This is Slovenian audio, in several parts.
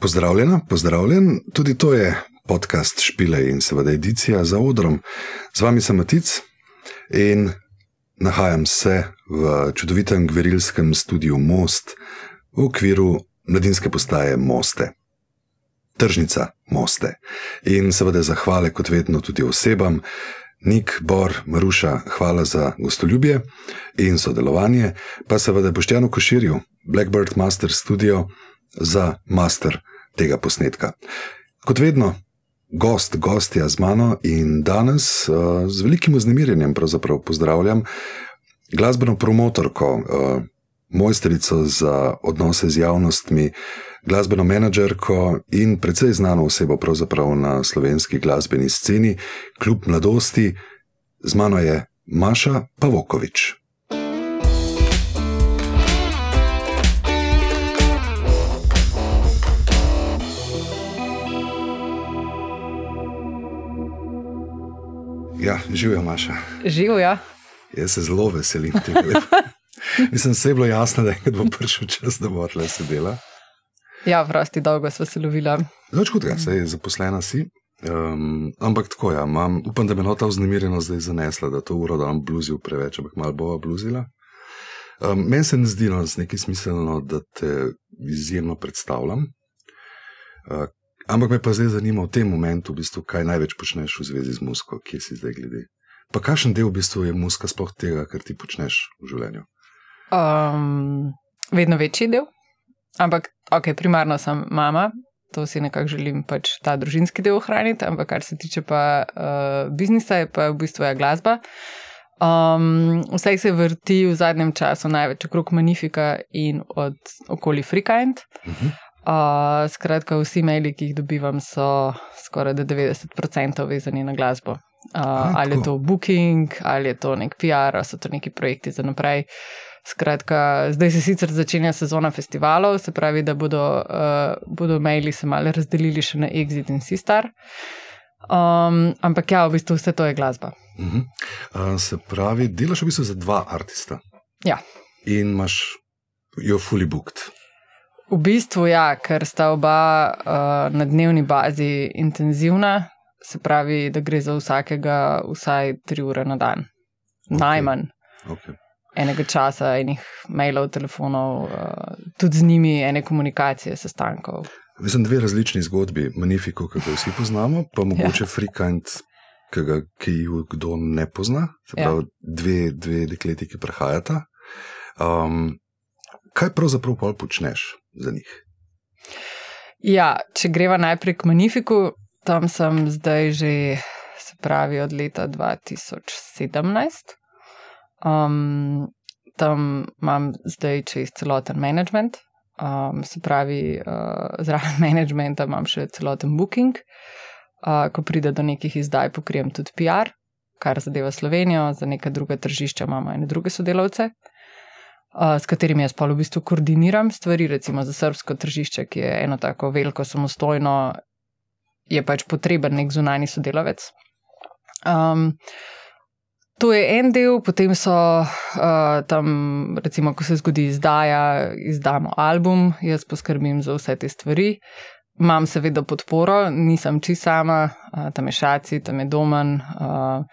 Pozdravljena, pozdravljen. Tudi to je podcast Špile in seveda edicija za odrom. Z vami sem Matic in nahajam se v čudovitem gverilskem studiu Most v okviru mladinske postaje Moste. Tržnica Moste. In seveda zahvale kot vedno tudi osebam. Nik, Bor, Maruša, hvala za gostoljubje in sodelovanje, pa seveda Boštjanu Koširju, Blackbird Master Studio za master tega posnetka. Kot vedno, gost, gostja z mano in danes uh, z velikim vznemirjenjem pozdravljam glasbeno promotorko, uh, mojstrico za odnose z javnostmi, glasbeno menedžerko in precej znano osebo na slovenski glasbeni sceni, kljub mladosti, z mano je Maša Pavokovič. Ja, živijo, Maša. Živijo. Jaz se zelo veselim tega. Mislim, se je bilo jasno, da je bom prišel čas, da bo tle sedela. Ja, vrsti dolgo sem se lovila. Zelo hudega, se je zaposlena si. Um, ampak tako, ja, mam, upam, da me nota vznemirjeno zdaj zanesla, da to uro da bom bluzil preveč, ampak malo bova bluzila. Um, Meni se ne zdi no, nekaj smiselno, da te izjemno predstavljam. Uh, ampak me pa zdaj zanima v tem momentu, v bistvu, kaj največ počneš v zvezi z musko, kje si zdaj glede. Pa kakšen del v bistvu je muska sploh tega, kar ti počneš v življenju? Um, vedno večji del. Ampak, ok, primarno sem mama, to si nekako želim pač ta družinski del ohraniti, ampak kar se tiče pa uh, biznisa, je pa v bistvu je glasba. Um, vse se vrti v zadnjem času največ okrog Manifika in od okoli Freekind. Uh -huh. Uh, skratka, vsi maili, ki jih dobivam, so skoraj 90% vezani na glasbo. Uh, A, ali je to booking, ali je to nek PR, ali so to neki projekti za naprej. Skratka, zdaj se sicer začenja sezona festivalov, se pravi, da bodo, uh, bodo maili se malo razdelili še na Exit in Sistar. Um, ampak ja, v bistvu vse to je glasba. Uh -huh. uh, se pravi, delaš v bistvu za dva artista. Ja. In imaš jo fully booked. V bistvu ja, ker sta oba uh, na dnevni bazi intenzivna, se pravi, da gre za vsakega vsaj tri ure na dan. Okay. Najmanj. Okay enega časa, enih mailov, telefonov, uh, tudi z njimi, ene komunikacije, sestankov. Mislim, dve različni zgodbi, Magnifico, ki ga vsi poznamo, pa mogoče ja. Freakant, ki, ki jih kdo ne pozna, se pravi, ja. dve, dve dekleti, ki prihajata. Um, kaj pravzaprav počneš za njih? Ja, če greva najprej k Magnifiku, tam sem zdaj že, se pravi, od leta 2017. Um, tam imam zdaj čez celoten management, um, se pravi, uh, zraven managementa imam še celoten booking. Uh, ko pride do nekih izdaj, pokrijem tudi PR, kar zadeva Slovenijo, za neka druga tržišča imamo ene druge sodelavce, uh, s katerimi jaz pa v bistvu koordiniram stvari, recimo za srpsko tržišče, ki je eno tako veliko, samostojno, je pač potreben nek zunani sodelavec. Um, To je en del, potem so uh, tam, recimo, ko se zgodi izdaja, izdamo album, jaz poskrbim za vse te stvari. Imam seveda podporo, nisem čisto sama, uh, tam je šaci, tam je domen, uh,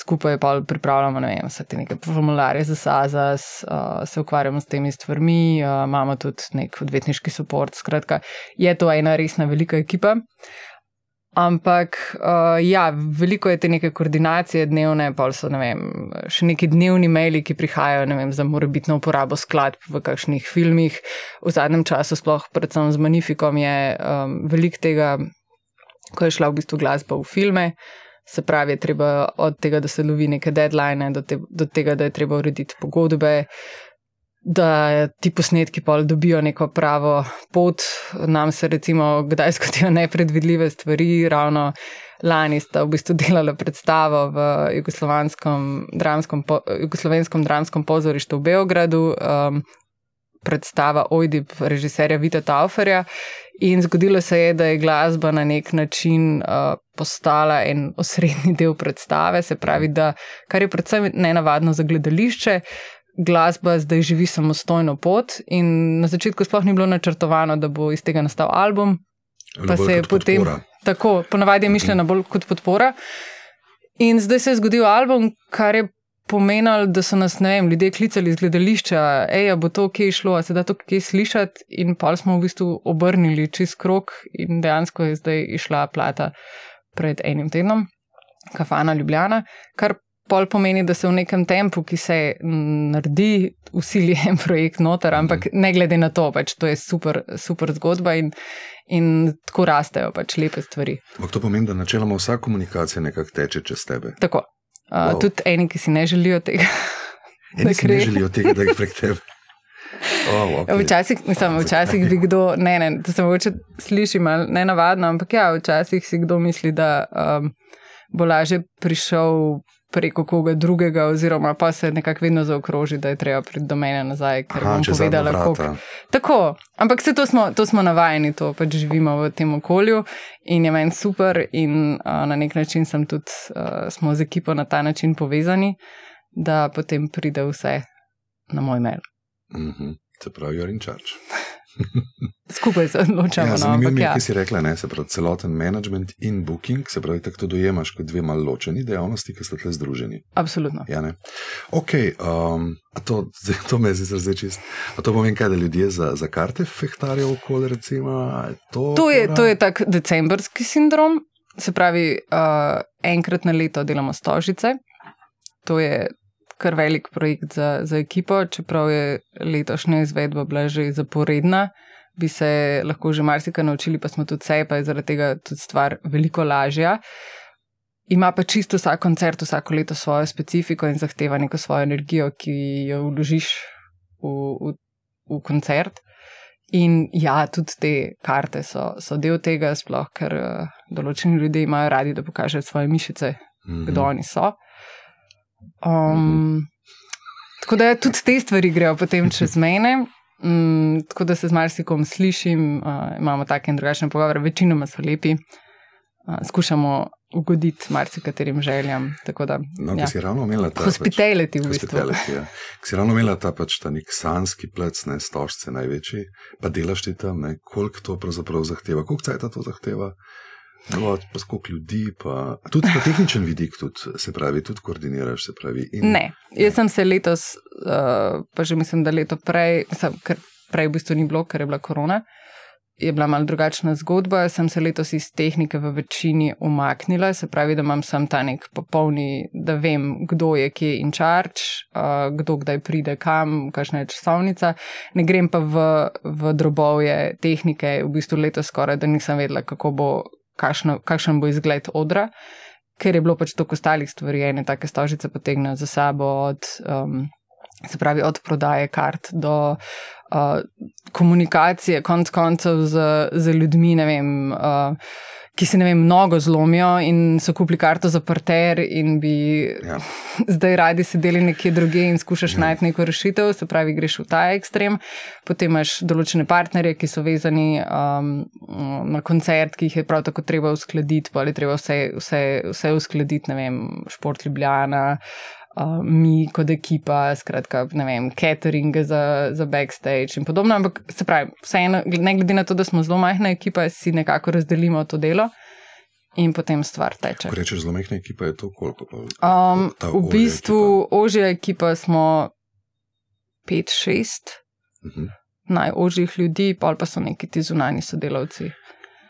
skupaj pa pripravljamo ne vem, vse te neke formularje za SAZAS, uh, se ukvarjamo s temi stvarmi, uh, imamo tudi nek odvetniški podpor. Skratka, je to ena resna velika ekipa. Ampak uh, ja, veliko je te neke koordinacije dnevne, pa so ne vem, še neki dnevni maili, ki prihajajo vem, za morebitno uporabo skladb v kakšnih filmih. V zadnjem času, sploh predvsem z Magnifikom, je um, veliko tega, ko je šla v bistvu glasba v filme. Se pravi, treba od tega, da se lovi neke deadline, do, te, do tega, da je treba urediti pogodbe. Da ti posnetki pa dobijo neko pravo pot. Nam se, recimo, kdaj zgodijo nepredvidljive stvari. Ravno lani sta v bistvu delala predstavo v jugoslovenskem dramskem, po, jugoslovenskem dramskem pozorištu v Beogradu. Um, Predstava Ojdib, režiserja Vita Tauferja, in zgodilo se je, da je glasba na nek način uh, postala en osrednji del predstave, se pravi, da kar je predvsem nenavadno za gledališče, glasba zdaj živi samostojno pot. In na začetku sploh ni bilo načrtovano, da bo iz tega nastal album. Pa se je potem podpora. tako, ponavadi je mišljena bolj kot podpora. In zdaj se je zgodil album, kar je pomenilo, da so nas, ne vem, ljudje klicali iz gledališča, hej, bo to kje šlo, a se da to kje slišati. In pa smo v bistvu obrnili čez krok in dejansko je zdaj išla plata pred enim tednom, kafana Ljubljana, kar pol pomeni, da se v nekem tempu, ki se naredi, usili en projekt noter, ampak ne glede na to, pač to je super, super zgodba in, in tako rastejo pač lepe stvari. Ampak to pomeni, da načeloma vsa komunikacija nekako teče čez tebe. Tako. Uh, Wow. Tudi eni, ki si ne želijo tega. Eni si ne želijo tega, da jih prek tebe. Oh, okay. Včasih, mislim, včasih bi kdo, ne, ne, to se mogoče sliši malo nenavadno, ampak ja, včasih si kdo misli, da um, bo lažje prišel preko koga drugega, oziroma pa se nekako vedno zaokroži, da je treba priti do mene nazaj, ker Aha, bom povedala, vrata. koliko. Tako, ampak vse to smo, to smo navajeni, to pač živimo v tem okolju in je meni super, in uh, na nek način sem tudi, uh, smo z ekipo na ta način povezani, da potem pride vse na moj mail. Mhm. Se pravi, you're in charge. Skupaj se odločamo. Ja, no, zanimivo mi je, ja. kaj si rekla, ne? se pravi, celoten management in booking, se pravi, tako to dojemaš kot dve malo ločeni dejavnosti, ki sta tle združeni. Absolutno. Ja, ne? ok, um, to, to me zdaj zdaj čist. A to pomeni, kaj, da ljudje za, za karte fehtarijo okoli, recimo. To, To je, to je tak decembrski sindrom, se pravi, uh, enkrat na leto delamo stožice. To je kar velik projekt za, za ekipo, čeprav je letošnja izvedba bila že zaporedna. Bi se lahko že marsikaj naučili, pa smo tudi vse, pa je zaradi tega tudi stvar veliko lažja. Ima pa čisto vsak koncert, vsako leto svojo specifiko in zahteva neko svojo energijo, ki jo vložiš v, v, v koncert. In ja, tudi te karte so, so del tega, sploh ker uh, določeni ljudje imajo radi, da pokažejo svoje mišice, Mhm. kdo oni so. Um, tako da tudi te stvari grejo potem čez mene. Um, tako da se z marsikom slišim, uh, imamo take in drugačne pogovore, večinoma so lepi, uh, skušamo ugoditi marsikaterim željam. Tako da, No, ja. ja. si ravno omenila ta. Hospitality v pač, bistvu. hospitality, ja. Si ravno omenila ta, pač, ta nek sanski plec, ne stožce največji, pa delaš ti tam, ne, koliko to pravzaprav zahteva, koliko cajta to zahteva. No, pa koliko ljudi, pa tudi pa tehničen vidik, tudi, se pravi, tudi koordiniraš. Pravi, in, Ne, jaz sem se letos, uh, pa že mislim, da leto prej, sem, ker prej v bistvu ni bilo, ker je bila korona, je bila malo drugačna zgodba. Sem se letos iz tehnike v večini umaknila, se pravi, da imam sam ta nek popolni, da vem, kdo je kje in charge, uh, kdo kdaj pride kam, kakšna je časovnica. Ne grem pa v, v drobovje tehnike, v bistvu letos skoraj, da nisem vedela, kako bo, kakšno, kakšen bo izgled odra ker je bilo pač toliko ostalih stvari, ene take stožice potegnejo za sabo, od, um, se pravi, od prodaje kart do uh, komunikacije, konc koncev z, z ljudmi, ne vem. Uh, Ki si ne vem, mnogo zlomijo in so kupili karto za parter, in bi Ja. zdaj radi sedeli nekje druge in skušaš Ja. najti neko rešitev, se pravi, greš v ta ekstrem. Potem imaš določene partnerje, ki so vezani um, na koncert, ki jih je prav tako treba uskladiti, pa ali treba vse, vse, vse uskladiti, ne vem, šport Ljubljana. Uh, mi kot ekipa, skratka, ne vem, catering za, za backstage in podobno. Ampak se pravi, vseeno, ne glede na to, da smo zelo majhna ekipa, si nekako razdelimo to delo in potem stvar teče. Ko rečeš zelo majhna ekipa, je to koliko? Pa, Um, ta v bistvu, ožja ekipa smo 5-6 ekipa? Mhm. najožjih ljudi, pol pa so neki ti zunani sodelavci.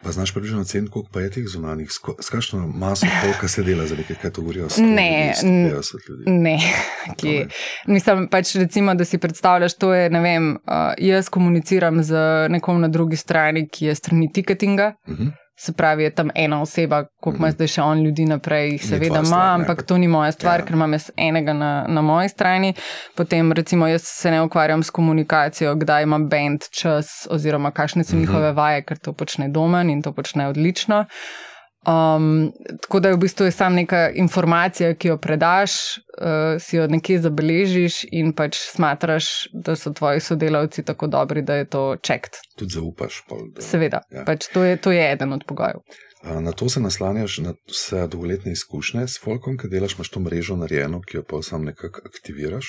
Pa znaš približno cen, koliko pa je teh zunanjih, s kakšno maso polka se dela, za govorijo? 100 Ne, ljudi, n- 150 ljudi. Ne, kje. Mislim, pač recimo, da si predstavljaš, to je, ne vem, uh, jaz komuniciram z nekom na drugi strani, ki je strani ticketinga. Mhm. Se pravi, je tam ena oseba, koliko ima Mhm. zdaj še on ljudi naprej, jih seveda ima, ne, ampak pač- to ni moja stvar, Ja. ker imam jaz enega na, na moji strani. Potem, recimo, jaz se ne ukvarjam s komunikacijo, kdaj ima bend čas, oziroma kakšne so Mhm. njihove vaje, ker to počne domen in to počne odlično. Um, tako da je v bistvu je sam neka informacija, ki jo predaš, uh, si jo nekje zabeležiš in pač smatraš, da so tvoji sodelavci tako dobri, da je to čekt. Tudi zaupaš. Pol, da, Seveda, Ja. pač to, je, to je eden od pogojev. Na to se naslanjaš, na vse dolgoletne izkušnje s Folkom, ki delaš, imaš to mrežo narejeno, ki jo pa sam nekako aktiviraš.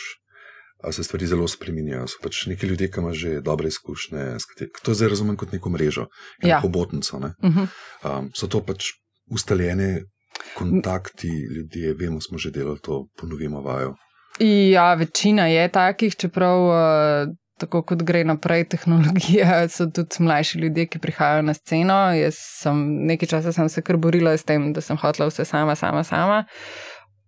a se stvari zelo spremenjajo. So pač neki ljudje, ki imajo že dobre izkušnje, to zdaj razumem kot neko mrežo, kot ja. hobotnico. Ne? Uh -huh. um, so to pač ustaljene kontakti, ljudje, vemo, smo že delali to, ponovimo vajo. Ja, večina je takih, čeprav. Uh, tako kot gre naprej tehnologija, so tudi mlajši ljudje, ki prihajajo na sceno. Jaz sem nekaj časa sem se kar borila s tem, da sem hotela vse sama, sama, sama.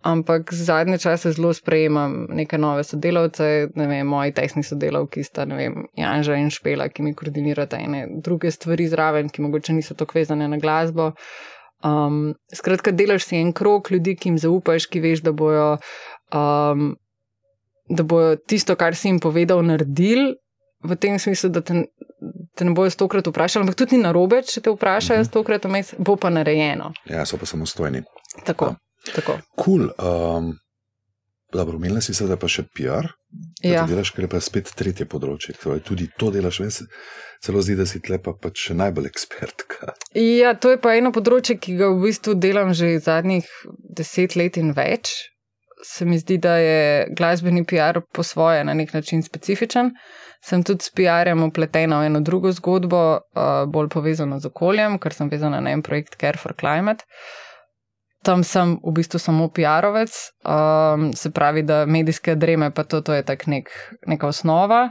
Ampak zadnje čase zelo sprejemam neke nove sodelavce, ne vem, moji tesni sodelavki sta, ne vem, Janža in Špela, ki mi koordinirata ene druge stvari zraven, ki mogoče niso tako vezane na glasbo. Um, skratka, delaš si en krok ljudi, ki jim zaupaš, ki veš, da bojo um, da bojo tisto, kar si jim povedal, naredili, v tem smislu, da te, te ne bojo stokrat vprašali, ampak tudi ni na robe, če te vprašajo mhm. stokrat vmes, bo pa narejeno. Ja, so pa samostojni. Tako. Tako. Cool. Um, dobro, umela si se, da pa še PR. Ja. Delaš, ker je pa spet tretje področje. Torej, tudi to delaš, veš, celo zdi, da si tlepa pač še najbolj ekspertka. Ja, to je pa eno področje, ki ga v bistvu delam že zadnjih deset let in več se mi zdi, da je glasbeni PR po svoje na nek način specifičen. Sem tudi s PR-jem upletena v eno drugo zgodbo, uh, bolj povezano z okoljem, ker sem vezana na en projekt Care for Climate. Tam sem v bistvu samo PR-ovec, um, se pravi, da medijske dreme, pa to, to je tak nek, neka osnova.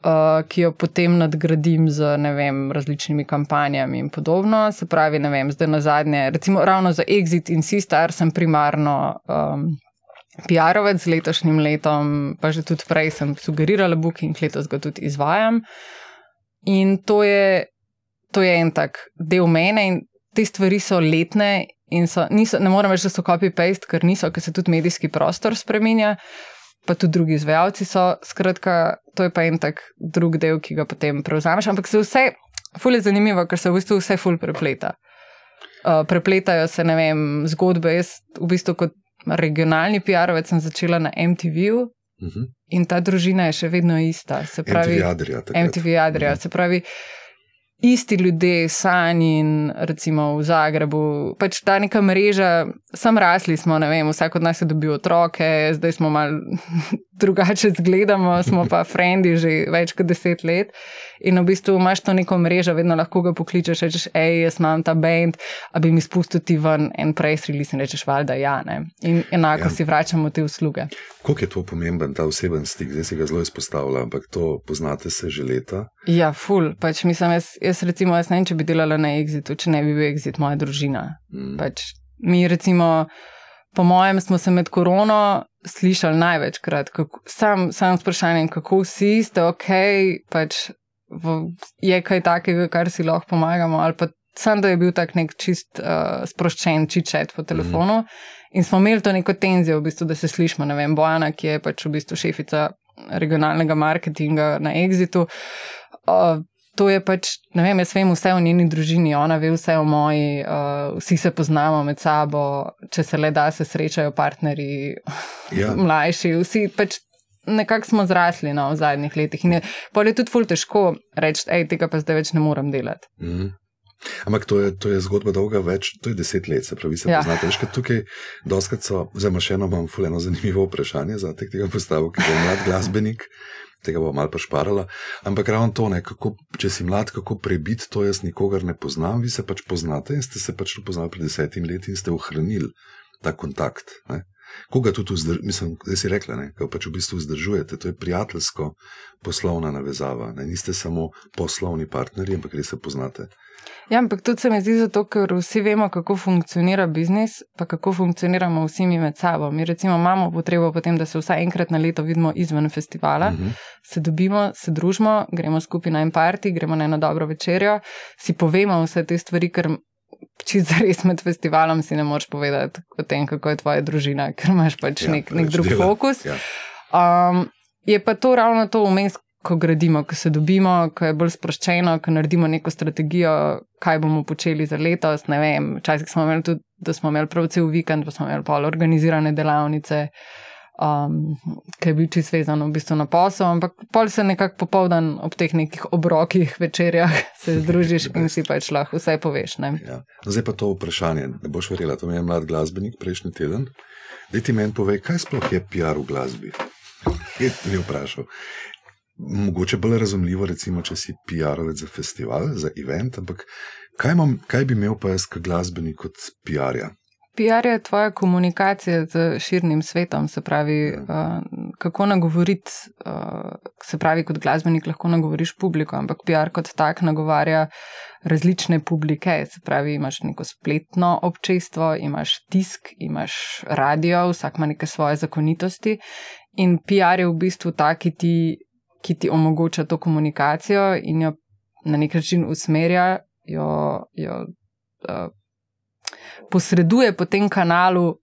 Uh, ki jo potem nadgradim z vem, različnimi kampanjami in podobno. Se pravi, ne vem, zdaj na zadnje, recimo ravno za Exit in Sistar sem primarno um, PR-ovec z letošnjim letom, pa že tudi prej sem sugerirala Booking, letos ga tudi izvajam. In to je, to je en tak del mene in te stvari so letne. So, niso, ne morem več, da so copy-paste, ker niso, ker se tudi medijski prostor spremenja pa tudi drugi izvajalci so. Skratka, to je pa en tak drug del, ki ga potem prevzameš. Ampak se vse, ful je zanimivo, ker se v bistvu vse ful prepleta. Uh, prepletajo se, ne vem, zgodbe. Jaz v bistvu kot regionalni PR-ovec sem začela na MTV-ju. Uh mhm. -huh. In ta družina je še vedno ista. Pravi, MTV Adria. MTV Adria. Uh -huh. Se pravi, isti ljudje, Sanjin, recimo v Zagrebu, pač ta neka mreža, sam rasli smo, ne vem, vsak od nas je dobil otroke, zdaj smo mal drugače zgledamo, smo pa frendi že več kot deset let. In v bistvu imaš to neko mrežo, vedno lahko ga pokličeš, rečeš, hej, jaz imam ta bend, a bi mi spustil ti ven en press release in rečeš, valjda, ja, ne. In enako ja. si vračamo te usluge. Koliko je to pomemben, ta oseben stik, zdaj si ga zelo izpostavlja, ampak to poznate se že leta? Ja, ful, pač mislim, jaz, jaz recimo, jaz ne vem, če bi delala na Exitu, če ne bi bil Exit moja družina. Mm. Pač mi recimo. Po mojem, smo se med korono slišali največkrat, kako, sam, sam s vprašanjem, kako vsi ste ok, pač v, je kaj takega, kar si lahko pomagamo, ali pa sem, da je bil tak nek čist uh, sproščen čičet po telefonu. Mm. In smo imeli to neko tenzijo, v bistvu, da se slišimo. Ne vem, Bojana, ki je pač v bistvu šefica regionalnega marketinga na Exitu. Uh, to je pač, ne vem, jaz vem vse o njeni družini, ona ve vse o moji, uh, vsi se poznamo med sabo, če se le da, se srečajo partnerji, ja. mlajši, vsi pač. Nekako smo zrasli no, v zadnjih letih in je, je tudi ful težko reči, da tega pa zdaj več ne morem delati. Mm. Ampak to je, to je zgodba dolga več, to je deset let, se pravi, se ja. poznate. Veš, tukaj doskrat so, zdaj še eno imam fuleno zanimivo vprašanje za tega postavo, ki je mlad glasbenik tega bo malo pošparala. Ampak ravno to, ne, kako, če si mlad, kako prebiti to, jaz nikogar ne poznam, vi se pač poznate in ste se pač poznali pred desetimi leti in ste ohranili ta kontakt. Ne. Koga tudi vzdržujete, mislim, da si rekla, da pač v bistvu vzdržujete, to je prijateljsko poslovna navezava. Ne. Niste samo poslovni partnerji, ampak res se poznate. Ja, ampak tudi se mi zdi zato, ker vsi vemo, kako funkcionira biznis, pa kako funkcioniramo vsi mi med sabo. Mi recimo imamo potrebo potem, da se vsaj enkrat na leto vidimo izven festivala, uh mhm. -huh. se dobimo, se družimo, gremo skupaj na en parti, gremo na eno dobro večerjo, si povemo vse te stvari, ker čisto res med festivalom si ne moreš povedati o tem, kako je tvoja družina, ker imaš pač ja, nek, nek drug dela. fokus. Ja. Um, je pa to ravno to vmes, ko gradimo, ko se dobimo, ko je bolj sproščeno, ko naredimo neko strategijo, kaj bomo počeli za letos. Včasih smo imeli tudi, da smo imeli prav cel vikend, pa smo imeli pol organizirane delavnice, um, ki je bil čisto vezan v bistvu na posel, ampak pol se nekako popoldan ob teh nekih obrokih večerjah se združiš in si pač lahko vse poveš. Ja. No, zdaj pa to vprašanje, ne boš verjela, to mi je mlad glasbenik prejšnji teden. Dej ti meni povej, kaj sploh je PR v glasbi? Je ti vprašal. Mogoče bolj razumljivo, recimo, če si PR-ovec za festival, za event, ampak kaj, imam, kaj bi imel pa jaz, kot glasbenik, kot PR-ja? PR je tvoja komunikacija z širnim svetom, se pravi, uh, kako nagovoriti, uh, se pravi, kot glasbenik lahko nagovoriš publiko, ampak PR kot tak nagovarja različne publike. Se pravi, imaš neko spletno občestvo, imaš tisk, imaš radio, vsak ima neke svoje zakonitosti. In PR je v bistvu ta, ki ti, ki ti omogoča to komunikacijo in jo na nek način usmerja. Jo, jo, uh, posreduje po tem kanalu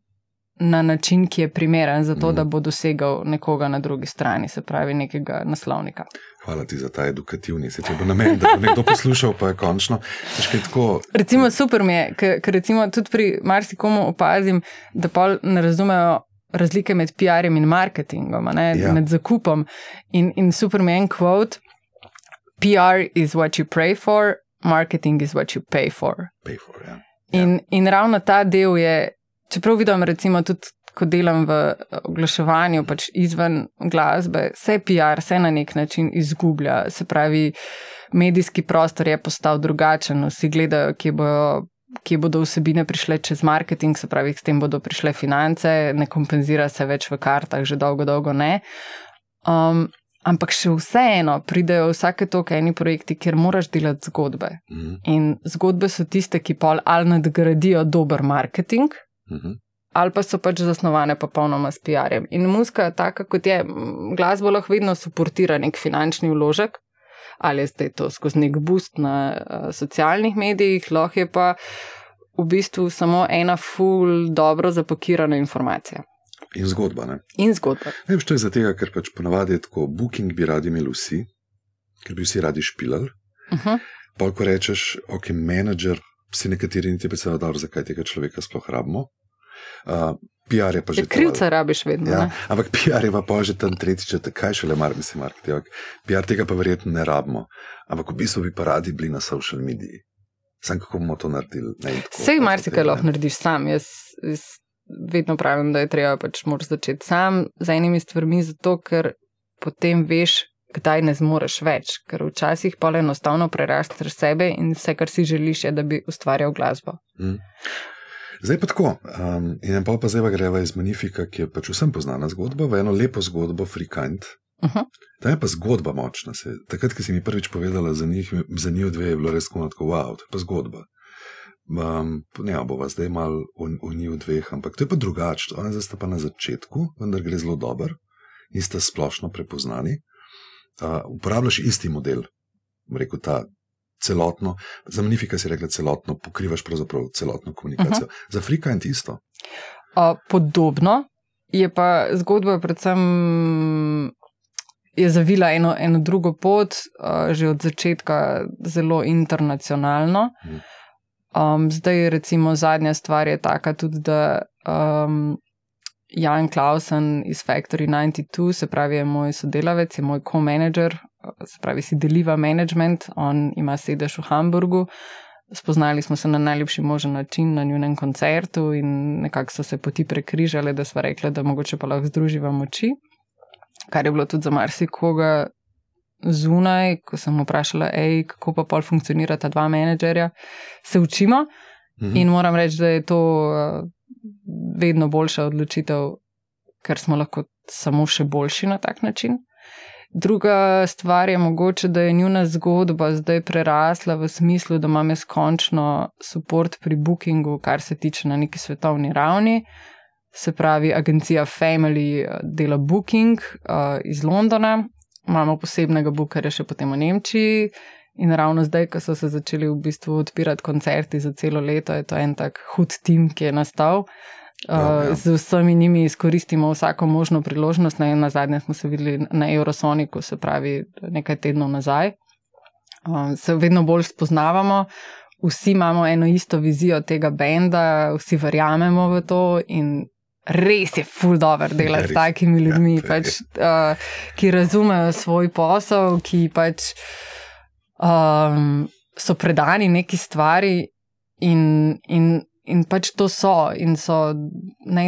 na način, ki je primeren za to, mm. da bo dosegal nekoga na drugi strani, se pravi, nekega naslovnika. Hvala ti za ta edukativni, se če bo namen, da bo nekdo poslušal, pa je končno. Tako... Recimo, super mi je, ker recimo tudi pri marsikomu opazim, da pa ne razumejo. Razlike med PR-jem in marketingom, ja. med zakupom. In, in super mi je en quote: PR is what you pray for, marketing is what you pay for. Pay for ja. In, ja. in ravno ta del je, čeprav vidim, recimo, tudi ko delam v oglaševanju, pač izven glasbe, vse PR se na nek način izgublja. Se pravi, medijski prostor je postal drugačen, vsi gledajo, kje bojo. Kje bodo vsebine prišle čez marketing, se pravi, s tem bodo prišle finance, ne kompenzira se več v kartah, že dolgo, dolgo ne. Um, Ampak še vseeno pridejo vsake toke eni projekti, kjer moraš delati zgodbe. Mm -hmm. In zgodbe so tiste, ki pol ali nadgradijo dober marketing, mm -hmm. ali pa so pač zasnovane popolnoma s PR-jem. In muska je taka, kot je, glasbo lahko vedno suportira nek finančni vložek, ali je zdaj to skozi nek boost na uh, socialnih medijih, lahko je pa v bistvu samo ena full dobro zapakirana informacija. In zgodba. Ne? In zgodba. Ne vem, to je zato, ker pač ponavadi je tako, booking bi radi imeli vsi, ker bi vsi radi špilali. Uh -huh. Pa, ko rečeš, ok, menedžer, si nekateri niti predstavljajo, dobro, zakaj tega človeka sploh rabimo. Uh, PR je pa že. Krivca rabiš vedno. Ja, ampak PR je pa že tam tretjič, kaj še le mar, mislim, marketing. PR tega pa verjetno ne rabimo. Ampak v bistvu bi pa radi bili na social mediji. Sam kako bomo to naredili? Vse marsikaj lahko narediš sam. Jaz, jaz vedno pravim, da je treba pač začeti sam z enimi stvarmi, zato ker potem veš, kdaj ne zmoreš več. Ker včasih pa le enostavno prerasteš sebe in vse, kar si želiš, je, da bi ustvarjal glasbo. Mm. Zdaj pa tako. Um, in pa pa zdaj greva iz Manifika, ki je pač vsem poznana zgodba, v eno lepo zgodbo, Frikant. Uh -huh. Ta je pa zgodba močna. Se. Takrat, ko si mi prvič povedala za njih, za njih dve, je bilo res tako, wow, to je pa zgodba. Um, ne, bova zdaj malo v njih dveh, ampak to je pa drugače. Oni zdaj sta pa na začetku, vendar gre zelo dobro in sta splošno prepoznani. Uh, uporabljaš isti model, rekel ta celotno, za Manifika si rekla celotno, pokrivaš pravzaprav celotno komunikacijo. Uh -huh. Za Frika je isto. Uh, podobno je pa zgodba, predvsem je zavila eno, eno drugo pot, uh, že od začetka zelo internacionalno. Uh -huh. Um, zdaj, recimo, zadnja stvar je taka tudi, da um, Jan Klausen iz Factory 92, se pravi, je moj sodelavec, je moj co-manager, se pravi, si deliva management, on ima sedež v Hamburgu. Spoznali smo se na najlepši možen način na njunem koncertu in nekako so se poti prekrižale, da smo rekli, da mogoče pa lahko združiva moči, kar je bilo tudi za marsikoga zunaj, ko sem vprašala, ej, kako pa pol funkcionira ta dva menedžerja, se učimo. Mhm. In moram reči, da je to uh, vedno boljša odločitev, ker smo lahko samo še boljši na tak način. Druga stvar je mogoče, da je njuna zgodba zdaj prerasla v smislu, da imam jaz končno podporo pri bookingu, kar se tiče na neki svetovni ravni. Se pravi, agencija Family eh, dela booking uh, iz Londona, imamo posebnega bukarja še potem v Nemčiji. In ravno zdaj, ko so se začeli v bistvu odpirati koncerti za celo leto, je to en tak hud tim, ki je nastal. Uh, z vsemi njimi izkoristimo vsako možno priložnost. Na, na zadnje smo se videli na Eurosoniku, se pravi nekaj tednov nazaj. Uh, se vedno bolj spoznavamo, vsi imamo eno isto vizijo tega benda, vsi verjamemo v to in res je ful dobro delati s takimi ljudmi, ja, pač, uh, ki razumejo svoj posel, ki pač um, so predani neki stvari in, in, in pač to so. In so ne,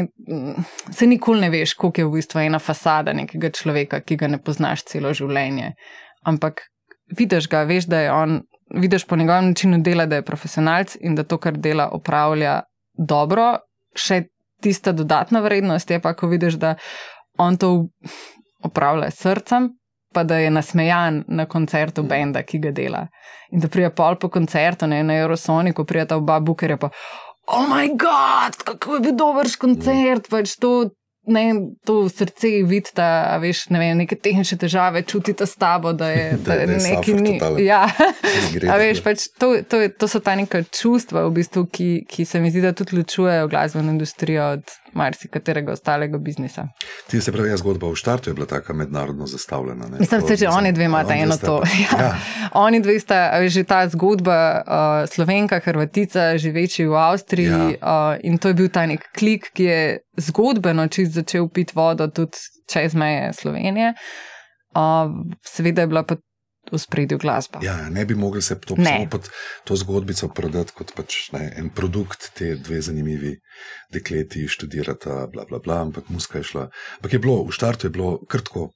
se nikoli ne veš, koliko je v bistvu ena fasada nekega človeka, ki ga ne poznaš celo življenje. Ampak vidiš ga, veš, da je on, vidiš po njegovem načinu dela, da je profesionalc in da to, kar dela, opravlja dobro. Še tista dodatna vrednost je pa, ko vidiš, da on to opravlja s srcem, pa da je nasmejan na koncertu benda, ki ga dela. In da prija pol po koncertu, ne na Eurosoniku, prija ta oba bukerja pa. Oh, moj bog, kako je bil dober koncert, pač to ne, to srce vidite, veš, ne vem, neke tehnične težave, čutite s tabo, da je, da, da je nekaj ni. Ja, a veš, pač to, to, to so ta neka čustva, v bistvu, ki, ki se mi zdi, da tudi ločujejo glasbeno industrijo od marsikaterega ostalega biznisa. Ti se pravi, zgodba v štartu je bila tako mednarodno zastavljena. Ne? Mislim, da že oni dve imata eno to. Ja. Ja. Oni dve sta, že ta zgodba, uh, slovenka, hrvatica, živeči v Avstriji ja. uh, in to je bil ta nek klik, ki je zgodbeno čist začel piti vodo tudi čez meje Slovenije. Uh, seveda je bila pa v spredju glasba. Ja, ne bi mogli se to, pod to zgodbico prodati kot pač, ne, en produkt, te dve zanimivi dekleti študirata, bla, bla, bla, ampak muska je šla. Ampak je bilo, v štartu je bilo krtko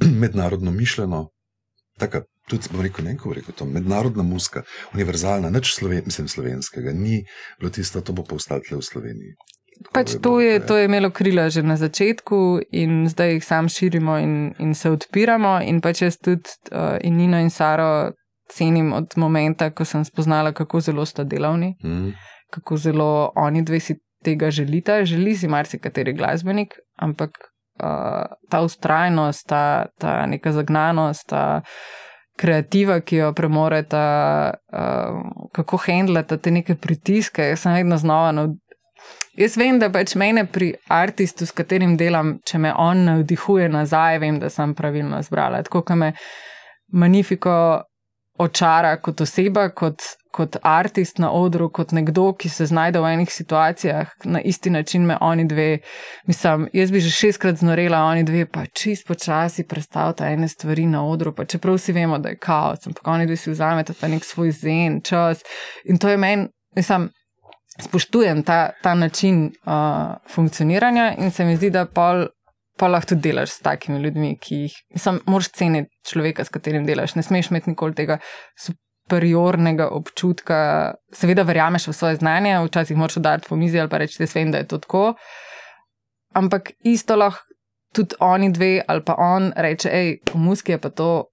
mednarodno mišljeno. Tako, tudi smo rekel, ne kako rekel to, mednarodna muska, univerzalna, nič sloven, mislim, slovenskega, ni bilo tisto, to bo pa ostalo v Sloveniji. Pač to, je, to je imelo krila že na začetku, in zdaj jih sam širimo in, in se odpiramo. In pač jaz tudi uh, in Nino in Saro cenim od momentu, ko sem spoznala, kako zelo sta delavni, mm. kako zelo oni dve si tega želita. Želi si marsikateri glasbenik, ampak uh, ta ustrajnost, ta, ta neka zagnanost, ta kreativa, ki jo premorete, uh, kako handlate te neke pritiske. Jaz sem vedno znova navdušena. Jaz vem, da pač mene pri aristu, s katerim delam, če me on navdihuje nazaj, vem, da sem pravilno zbrala. Tako kot me Manifiko očara kot oseba, kot, kot artist na odru, kot nekdo, ki se znajde v enih situacijah, na isti način me oni dve, mislim, jaz bi že šestkrat znorela, oni dve pa čist počasi predstavljata ene stvari na odru, pa čeprav vsi vemo, da je kaos, ampak oni dve si vzamete ta nek svoj zen, čas. In to je meni, mislim spoštujem ta, ta način uh, funkcioniranja in se mi zdi, da pol, pol lahko tudi delaš s takimi ljudmi, ki jih, mislim, moraš ceniti človeka, s katerim delaš. Ne smeš imeti nikoli tega superiornega občutka. Seveda, verjameš v svoje znanje, včasih moraš udariti po mizi ali pa reči, da vem, da je to tako. Ampak isto lahko tudi oni dve ali pa on reče, hej, v muski je pa to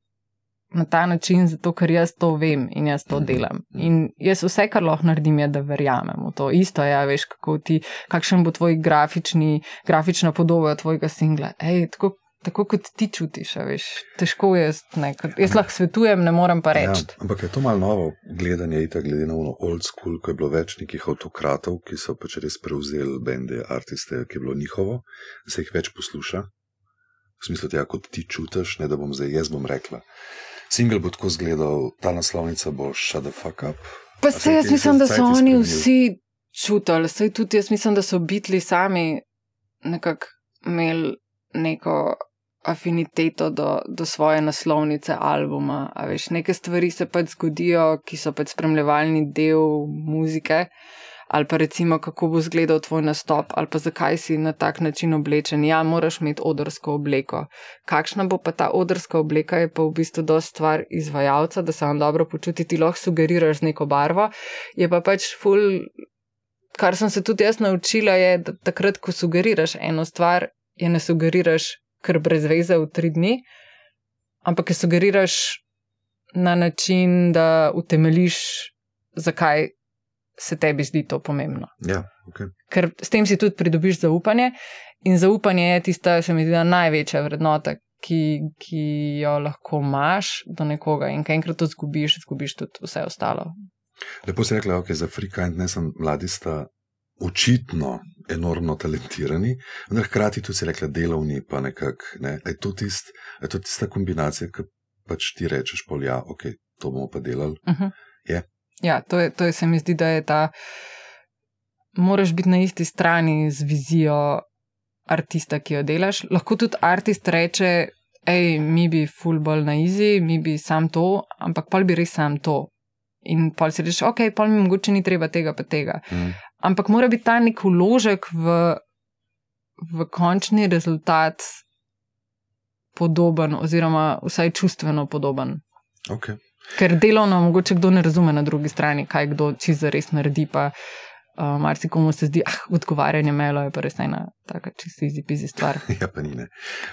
na ta način, zato ker jaz to vem in jaz to mhm. delam. In jaz vse, kar lahko naredim, je, da verjamem v to. Isto je, ja, veš, kako ti, kakšen bo tvoj grafični, grafična podoba tvojega singla. Ej, tako, tako kot ti čutiš, veš, težko je. Ne, jaz lahko svetujem, ne morem pa ja, reči. Ja, ampak je to malo novo gledanje, ita, glede na old school, ko je bilo več nekih avtokratov, ki so pač res prevzeli bende, artiste, ki je bilo njihovo, se jih več posluša. V smislu, da ja, kot ti čutiš, ne da bom zdaj jaz bom rekla. Singel bo tako izgledal, ta naslovnica bo Shut the fuck up. Pa se jaz mislim, da so oni vsi čutili, sej tudi jaz mislim, da so bitli sami nekako imeli neko afiniteto do, do svoje naslovnice albuma. A veš, neke stvari se pač zgodijo, ki so pač spremljevalni del muzike ali pa recimo, kako bo izgledal tvoj nastop, ali pa zakaj si na tak način oblečen. Ja, moraš imeti odrsko obleko. Kakšna bo pa ta odrska obleka, je pa v bistvu dosta stvar izvajalca, da se vam dobro počuti, ti lahko sugeriraš z neko barvo. Je pa pač ful, kar sem se tudi jaz naučila, je, da takrat, ko sugeriraš eno stvar, je ne sugeriraš kar brez veze v tri dni, ampak je sugeriraš na način, da utemeliš, zakaj se tebi zdi to pomembno. Ja, okay. Ker s tem si tudi pridobiš zaupanje, in zaupanje je tista, se mi zdi, največja vrednota, ki, ki jo lahko imaš do nekoga. In kaj enkrat to zgubiš, zgubiš tudi vse ostalo. Lepo si rekla, okay, za Frika in ne sem mladi sta. Očitno enormno talentirani, vendar hkrati tudi si rekla, delovni, pa nekako. Ne? Je to tist, tista kombinacija, ki pač ti rečeš, pol, ja, ok, to bomo pa delali. Uh -huh. Je. Ja, to, je, to je, se mi zdi, da je ta. Moraš biti na isti strani z vizijo artista, ki jo delaš. Lahko tudi artist reče, hej, mi bi fullball na izi, mi bi sam to, ampak pol bi res sam to. In pol si rečeš, ok, pol mi mogoče ni treba tega, pa tega. Mm. ampak mora biti ta nek uložek v, v končni rezultat podoben, oziroma vsaj čustveno podoben. Okay. Ker delovno mogoče kdo ne razume na drugi strani, kaj kdo čisto res naredi. Pa, uh, Marsikomu se zdi, ah, odgovarjanje melo je pa res ena taka čisto izi-pizi stvar. ja, pa ni.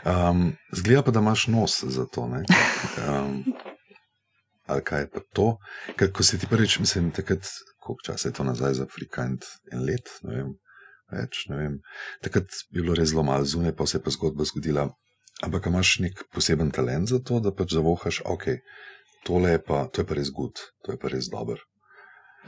Um, Zgleda pa, da imaš nos za to. Um, ali kaj je pa to? Ker, ko si ti prvič, mislim, takrat, koliko časa je to nazaj za Afrikant, en let, ne vem. Več, ne vem. Takrat je bilo res zelo malo zunaj, pa se je pa zgodba zgodila. Ampak imaš nek poseben talent za to, da pač zavohaš, ok, tole je pa, to je pa res gud, to je pa res dober.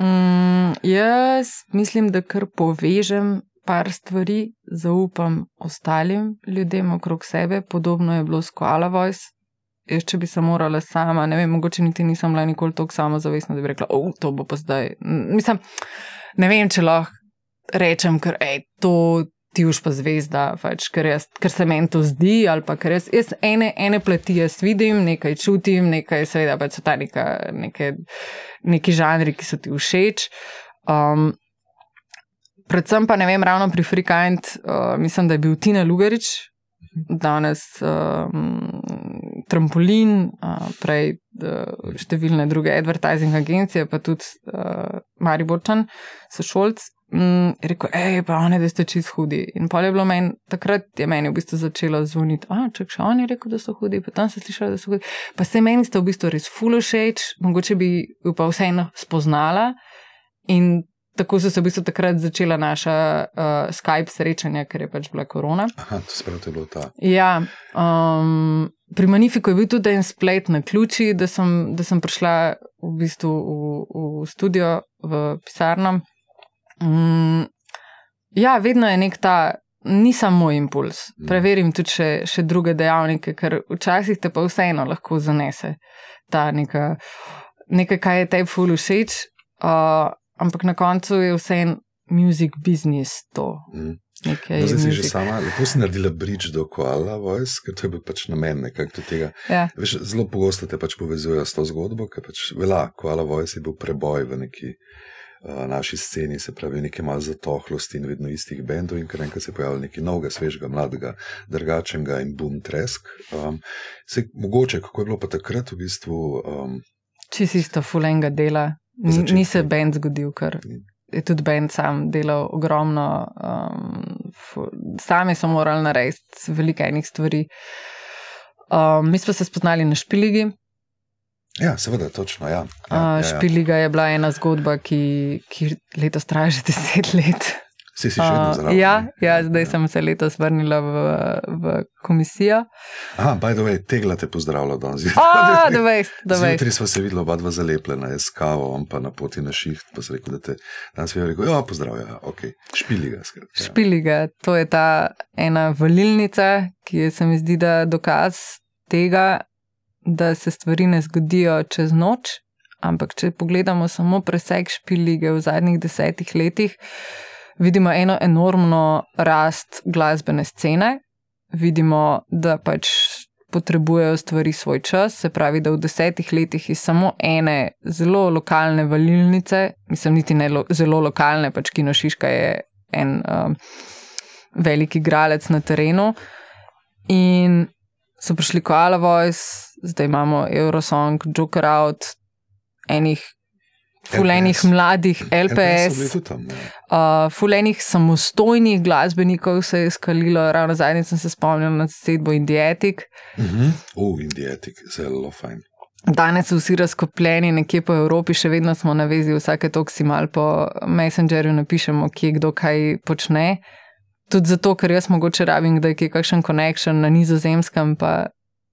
Mm, jaz mislim, da kar povežem par stvari, zaupam ostalim ljudem okrog sebe, podobno je bilo s Koala Voice. Jaz, če bi se morala sama, ne vem, mogoče niti nisem bila nikoli tako samozavestna, da bi rekla, oh, to bo pa zdaj. Mislim, ne vem, če lahko rečem, ker je to ti už pa zvezda, pač, ker, jaz, ker se meni to zdi. Ker jaz, jaz ene, ene plati jaz vidim, nekaj čutim, nekaj seveda pač so ta neka, neke, neki žanri, ki so ti všeč. Um, predvsem pa ne vem, ravno pri Freekant, uh, mislim, da je bil Tina Lugarič. Danes um, trampolin, uh, prej uh, številne druge advertising agencije, pa tudi uh, Mariborčan, so šolci mm, rekel, hej, pa oni, da ste čist hudi. In pa je bilo meni, takrat je meni v bistvu začelo zvoniti, a če še oni rekel, da so hudi, pa tam se slišali, da so hudi. Pa se meni ste v bistvu res fulošeč, mogoče bi jo pa vseeno spoznala. In tako so se v bistvu takrat začela naša uh, Skype srečanja, ker je pač bila korona. Aha, to to je bilo ta. Ja. Um, Pri Magnifiku je bil tudi en splet na ključi, da sem, da sem prišla v bistvu v, v studio, v pisarno. Mm, ja, vedno je nek ta, ni samo impuls. Mm. Preverim tudi še, še druge dejavnike, ker včasih te pa vseeno lahko zanese ta neka, nekaj, kar je tebi ful všeč, uh, ampak na koncu je vseeno music business to. Mm. No, zdaj si že sama, lepo si naredila bridge do Koala Voice, ker to je bil pač namen nekako tega. Ja. Veš, zelo pogosto te pač povezujejo s to zgodbo, ker pač vela, Koala Voice je bil preboj v neki naši sceni, se pravi, nekaj malo zatohlosti in vedno istih bendov, in kar enkrat se pojavil nekaj novega, svežega, mladega, drugačnega in boom, tresk. Um, se, mogoče, kako je bilo pa takrat v bistvu. Um, Čisto isto, fulenga dela, ni, ni se bend zgodil, ker je tudi bend sam delal ogromno, um, sami so morali narediti veliko enih stvari. Um, mi smo se spoznali na špiligi, Ja, seveda, točno. Ja. Ja, ja, ja. Špiliga je bila ena zgodba, ki, ki letos traja že deset let. Si si še vedno zelo ja, ja, zdaj ja. sem se letos vrnila v, v komisijo. Ah, by the way, tegla te pozdravlja danes. Ah, da veš, da veš. Jutri smo se videli, oba dva zalepljena, jaz kavo, on pa na poti na šiht, pa se rekel, da te danes je rekel, ja, pozdravlja, ok, špiliga. Skrat, ja. Špiliga, to je ta ena valilnica, ki je se mi zdi, da dokaz tega, da se stvari ne zgodijo čez noč, ampak če pogledamo samo preseg špilige v zadnjih desetih letih, vidimo eno enormno rast glasbene scene, vidimo, da pač potrebujejo stvari svoj čas, se pravi, da v desetih letih iz samo ene zelo lokalne valilnice, mislim, niti ne lo, zelo lokalne, pač Kino Šiška je en um, veliki igralec na terenu. In so prišli Koala Voice, zdaj imamo Eurosong, Joker Out, enih fulenih mladih LPS, uh, fulenih samostojnih glasbenikov se je skalilo, ravno zadnjič sem se spomnil na sedbo Indietik. Uh -huh. uh, Indietik, zelo fajn. Danes so vsi razkopljeni nekje po Evropi, še vedno smo na vezi, vsake toksi mal po Messengerju napišemo, kje kdo kaj počne. Tudi zato, ker jaz mogoče rabim, da je kakšen konekšen na nizozemskem, pa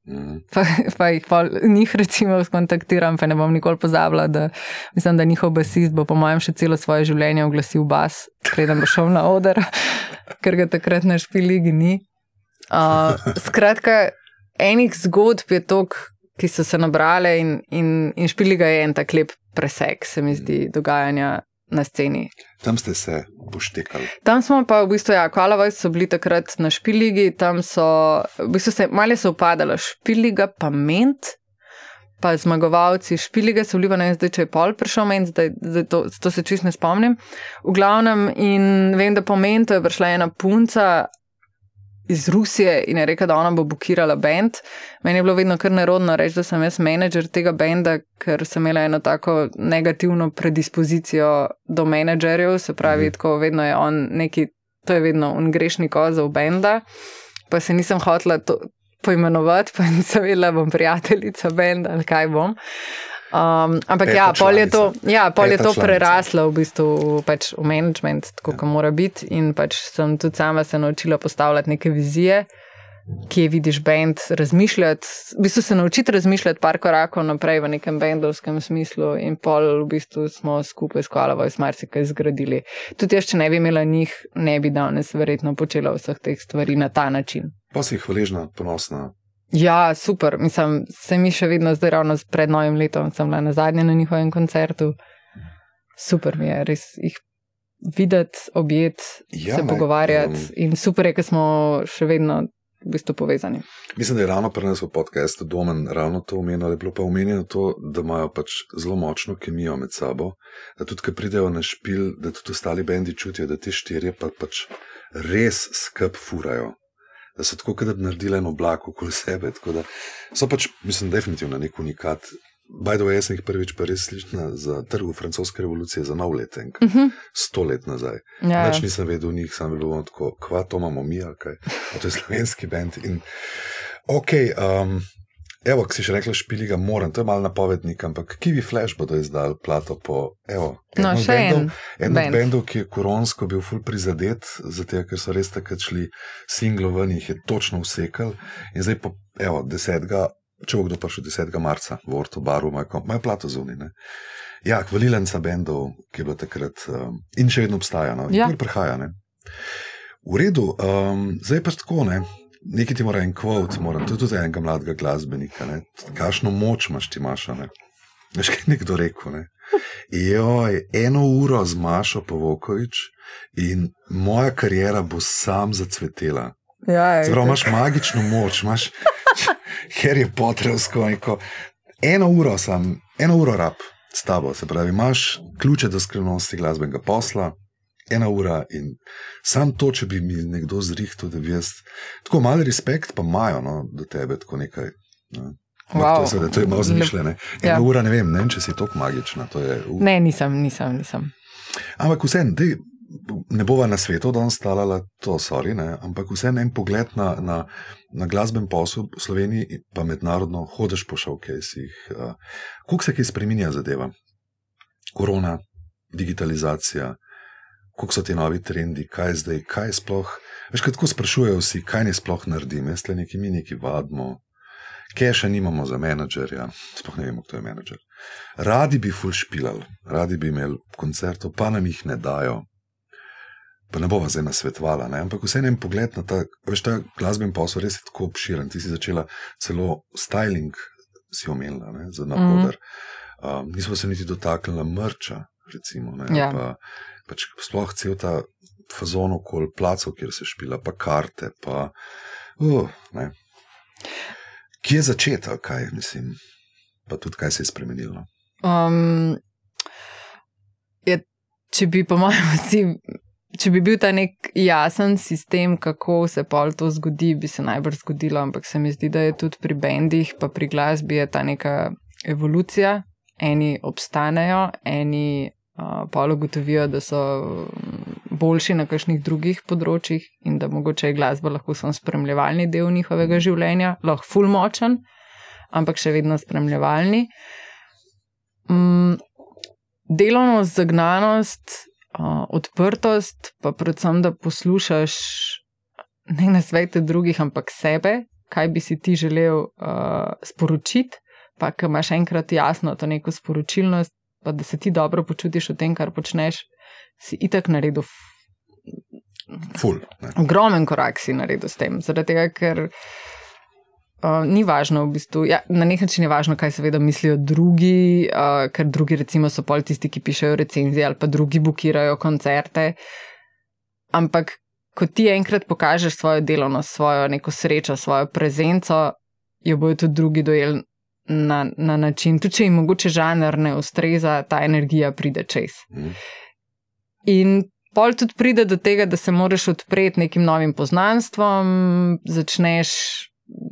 Mm. Pa, pa jih pa njih, recimo, skontaktiram, pa ne bom nikoli pozabila, da mislim, da njihov basist bo, po mojem, še celo svoje življenje oglasil bas, preden bo šel na oder, ker ga takrat na špiligi ni. Uh, skratka, enih zgodb je tok, ki so se nabrale, in, in, in špiliga je en tak lep preseg, se mi zdi, dogajanja na sceni. Tam ste se poštekali. Tam smo pa v bistvu, ja, Kalavaj so bili takrat na špiligi, tam so, v bistvu se malo so upadala špiliga, pa ment, pa zmagovalci špilige so bili, ne vem, zdaj če je pol prišel meni, zdaj, zdaj to, to se čist ne spomnim. V glavnem, in vem, da po meni to je prišla ena punca iz Rusije in je rekla, da ona bo bukirala bend. Meni je bilo vedno kar nerodno reči, da sem jaz menedžer tega benda, ker sem imela eno tako negativno predispozicijo do menedžerjev, se pravi, mm. tako vedno je on neki, to je vedno un grešni kozel benda. Pa se nisem hotela to poimenovati, pa nisem vedela, bom prijateljica benda ali kaj bom. Um, ampak ja, pol je to, ja, pol je to preraslo v bistvu pač v management, tako ja. kot mora biti. In pač sem tudi sama se naučila postavljati neke vizije, kje vidiš bend, razmišljati. V bistvu se naučiti razmišljati par korakov naprej v nekem bendovskem smislu, in pol v bistvu smo skupaj s Kolovo in marsikaj zgradili. Tudi jaz, če ne bi imela njih, ne bi danes verjetno počela vseh teh stvari na ta način. Pa si hvaležna, ponosna, Ja, super. Mislim, se mi še vedno zdaj ravno pred novim letom, sem bila na zadnjem na njihovem koncertu. Super mi je res jih videti, objeti, ja, se pogovarjati um, in super je, ker smo še vedno v bistvu povezani. Mislim, da je ravno pri nas v podkastu Domen ravno to omenjeno, je bilo pa omenjeno to, da imajo pač zelo močno kemijo med sabo, da tudi, ko pridejo na špil, da tudi ostali bendi čutijo, da ti štirje pa pač res skrb furajo da so tako, da bi naredili en oblak okoli sebe. Da, so pač, mislim, definitivno nek unikat. Bajdo, jaz sem jih prvič pa res slišal za trgu francoske revolucije za nov letenk, uh mhm. -huh. sto let nazaj. Ja. Več nisem vedel o njih, sam bil tako, kva to imamo mi, kaj. To je slovenski bend. In, ok, um, Evo, ki si še rekla, špili ga moram, to je malo napovednik, ampak Kiwi Flash bodo izdali plato po. Evo, no, še en. En od bendov, ki je koronsko bil ful prizadet, zato ker so res takrat šli singlo ven, jih je točno usekal. In zdaj, po, evo, desetega, če bo kdo prišel 10. marca v Orto Baru, imajo plato zunine. Ja, hvalilenca bendov, ki je bilo takrat um, in še vedno obstaja, no, in ja. prihaja. Ne? V redu, um, zdaj pa tako ne nekaj ti mora en kvot, moram, to je tudi enega mladega glasbenika. Kakšno moč imaš ti, Maša? Ne? Veš, kaj je nekdo rekel? Ne? Joj, eno uro z Mašo Povokovič in moja karijera bo sam zacvetela. Ja, Zdravo, imaš magično moč, imaš Harry Pottersko. Eno uro sem, eno uro rab s tabo, se pravi, imaš ključe do skrivnosti glasbenega posla, ena ura in sam to, če bi mi nekdo zrihtel, da bi jaz tako malo respekt, pa imajo no, do tebe tako nekaj. No. Wow. To, je, to je malo zmišljeno. Ena ja. ura, ne vem, ne vem, če si tako magična. Je, uh. Ne, nisem, nisem. nisem. Ampak vseeno, ne bova na svetu danes stalala to, sorry, ne, ampak vseeno en pogled na, na, na glasben posel v Sloveniji, pa mednarodno hodiš po šovkejsih. Uh, Kuk se kaj spremenja zadeva? Korona, digitalizacija kako so ti novi trendi, kaj zdaj, kaj sploh. Veš, kaj tako sprašujejo vsi, kaj ne sploh naredim, jaz le neki mi neki vadimo, keša nimamo za menedžerja, sploh ne vemo, kdo je menedžer. Radi bi full špilali, radi bi imeli koncertov, pa nam jih ne dajo. Pa ne bova zdaj nasvetovala, ampak vse en pogled na ta, veš, ta glasben posel res je tako obširen. Ti si začela celo styling, si omenila, ne, za napoder. Mm -hmm. um, nismo se niti dotaknili mrča, recimo. Ne, ja. pa, pač sploh cel ta fazon okoli placov, kjer se špila, pa karte. Pa, uh, Kje je začetek, kaj mislim, pa tudi kaj se je spremenilo? Um, je, če bi, po mojem, vsi. Če bi bil ta nek jasen sistem, kako se pol to zgodi, bi se najbrž zgodilo, ampak se mi zdi, da je tudi pri bendih, pa pri glasbi, ta neka evolucija. Eni obstanejo, eni pa ugotovijo, da so boljši na kakšnih drugih področjih in da mogoče je glasba lahko samo spremljevalni del njihovega življenja, lahko fulmočen, ampak še vedno spremljevalni. Um, delovnost, zagnanost, uh, odprtost, pa predvsem, da poslušaš ne na svete drugih, ampak sebe, kaj bi si ti želel uh, sporočiti. Pa, ki imaš enkrat jasno to neko sporočilnost, pa da se ti dobro počutiš v tem, kar počneš, si itak naredil. Ful, ogromen korak si naredil s tem. Zaradi tega, ker uh, ni važno, v bistvu, ja, na nek način je važno, kaj seveda mislijo drugi, uh, ker drugi, recimo, so pol tisti, ki pišejo recenzije ali pa drugi bukirajo koncerte. Ampak, ko ti enkrat pokažeš svojo delovnost, svojo neko srečo, svojo prezenco, jo bojo tudi drugi dojeli na, na način, tudi če jim mogoče žanr ne ustreza, ta energija pride čez. Mhm. In pol tudi pride do tega, da se moraš odpreti nekim novim poznanstvom, začneš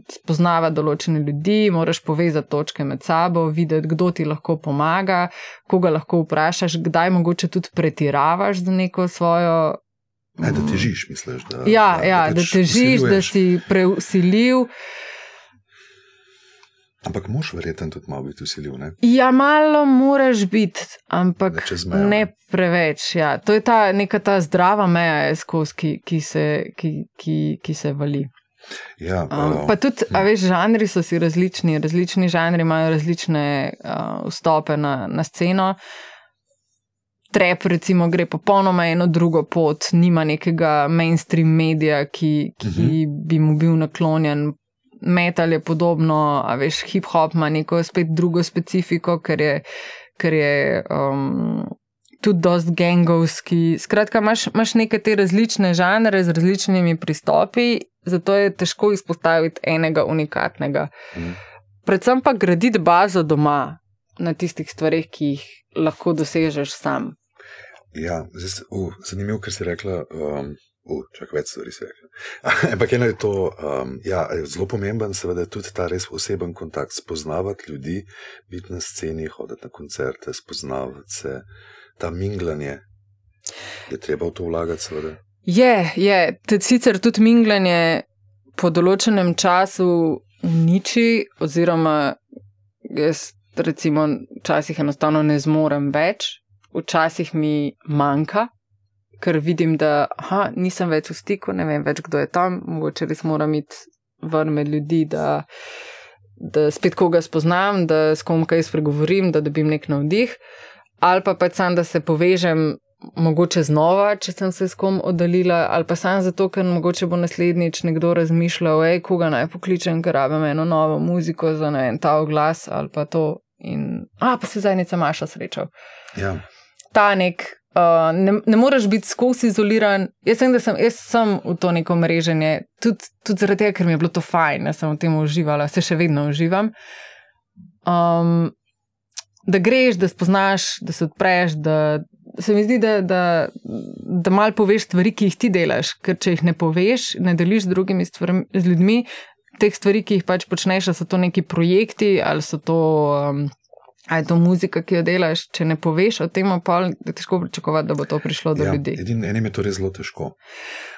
spoznavati določene ljudi, moraš povezati točke med sabo, videti, kdo ti lahko pomaga, koga lahko vprašaš, kdaj mogoče tudi pretiravaš za neko svojo. Ne, da težiš, misliš. Da, Ja, ja, da pač težiš, da vsiljuješ. si preusiljiv. Ampak moš verjetno tudi malo biti usiljiv. Ne? Ja, malo moraš biti, ampak mejo, ne preveč. Ja. To je ta neka ta zdrava meja, skozi, ki, ki, se, ki, ki, ki se vali. Ja, Um, pa tudi, a veš, žanri so si različni, različni žanri imajo različne uh, vstope na, na sceno. Trep, recimo, gre popolnoma eno drugo pot, nima nekega mainstream medija, ki, ki uh -huh. bi mu bil naklonjen. Metal je podobno, a veš, hip-hop ima neko spet drugo specifiko, ker je, ker je um, tudi dost gangovski. Skratka, imaš, imaš neke te različne žanre z različnimi pristopi, zato je težko izpostaviti enega unikatnega. Mhm. Predvsem pa graditi bazo doma na tistih stvareh, ki jih lahko dosežeš sam. ja zdaj, uh, zanimivo, ker si rekla. Um, Uh, čak več stvari si rekla. Ampak eno je to, um, ja, zelo pomemben, seveda tudi ta res oseben kontakt, spoznavati ljudi, biti na sceni, hoditi na koncerte, spoznavati se, ta minglanje. Je treba v to vlagati, seveda. Je, je, tudi sicer tudi minglanje po določenem času uniči, oziroma jaz, recimo, včasih enostavno ne zmorem več, včasih mi manjka, ker vidim, da aha, nisem več v stiku, ne vem več, kdo je tam, mogoče res moram iti ven med ljudi, da, da spet koga spoznam, da s kom kaj spregovorim, da dobim nek navdih, ali pa pač sam, da se povežem mogoče znova, če sem se s kom oddaljila, ali pa samo zato, ker mogoče bo naslednjič nekdo razmišljal, hej, koga naj pokličem, ker rabim eno novo muziko za ne vem, ta oglas ali pa to. In, a, pa se zadnjica Maša srečal. Ja, Ta nek, uh, ne, ne moreš biti skozi izoliran. Jaz sem, da sem, jaz sem v to neko mreženje, tudi, tudi zaradi tega, ker mi je bilo to fajn, jaz sem v tem uživala, se še vedno uživam. Um, da greš, da spoznaš, da se odpreš, da se mi zdi, da, da, da mal poveš stvari, ki jih ti delaš, ker če jih ne poveš, ne deliš z drugimi stvarmi, z ljudmi, teh stvari, ki jih pač počneš, so to neki projekti, ali so to. Um, A je to muzika, ki jo delaš, če ne poveš o tem, pa je težko pričakovati, da bo to prišlo do ja, ljudi. edin, enim je to res zelo težko.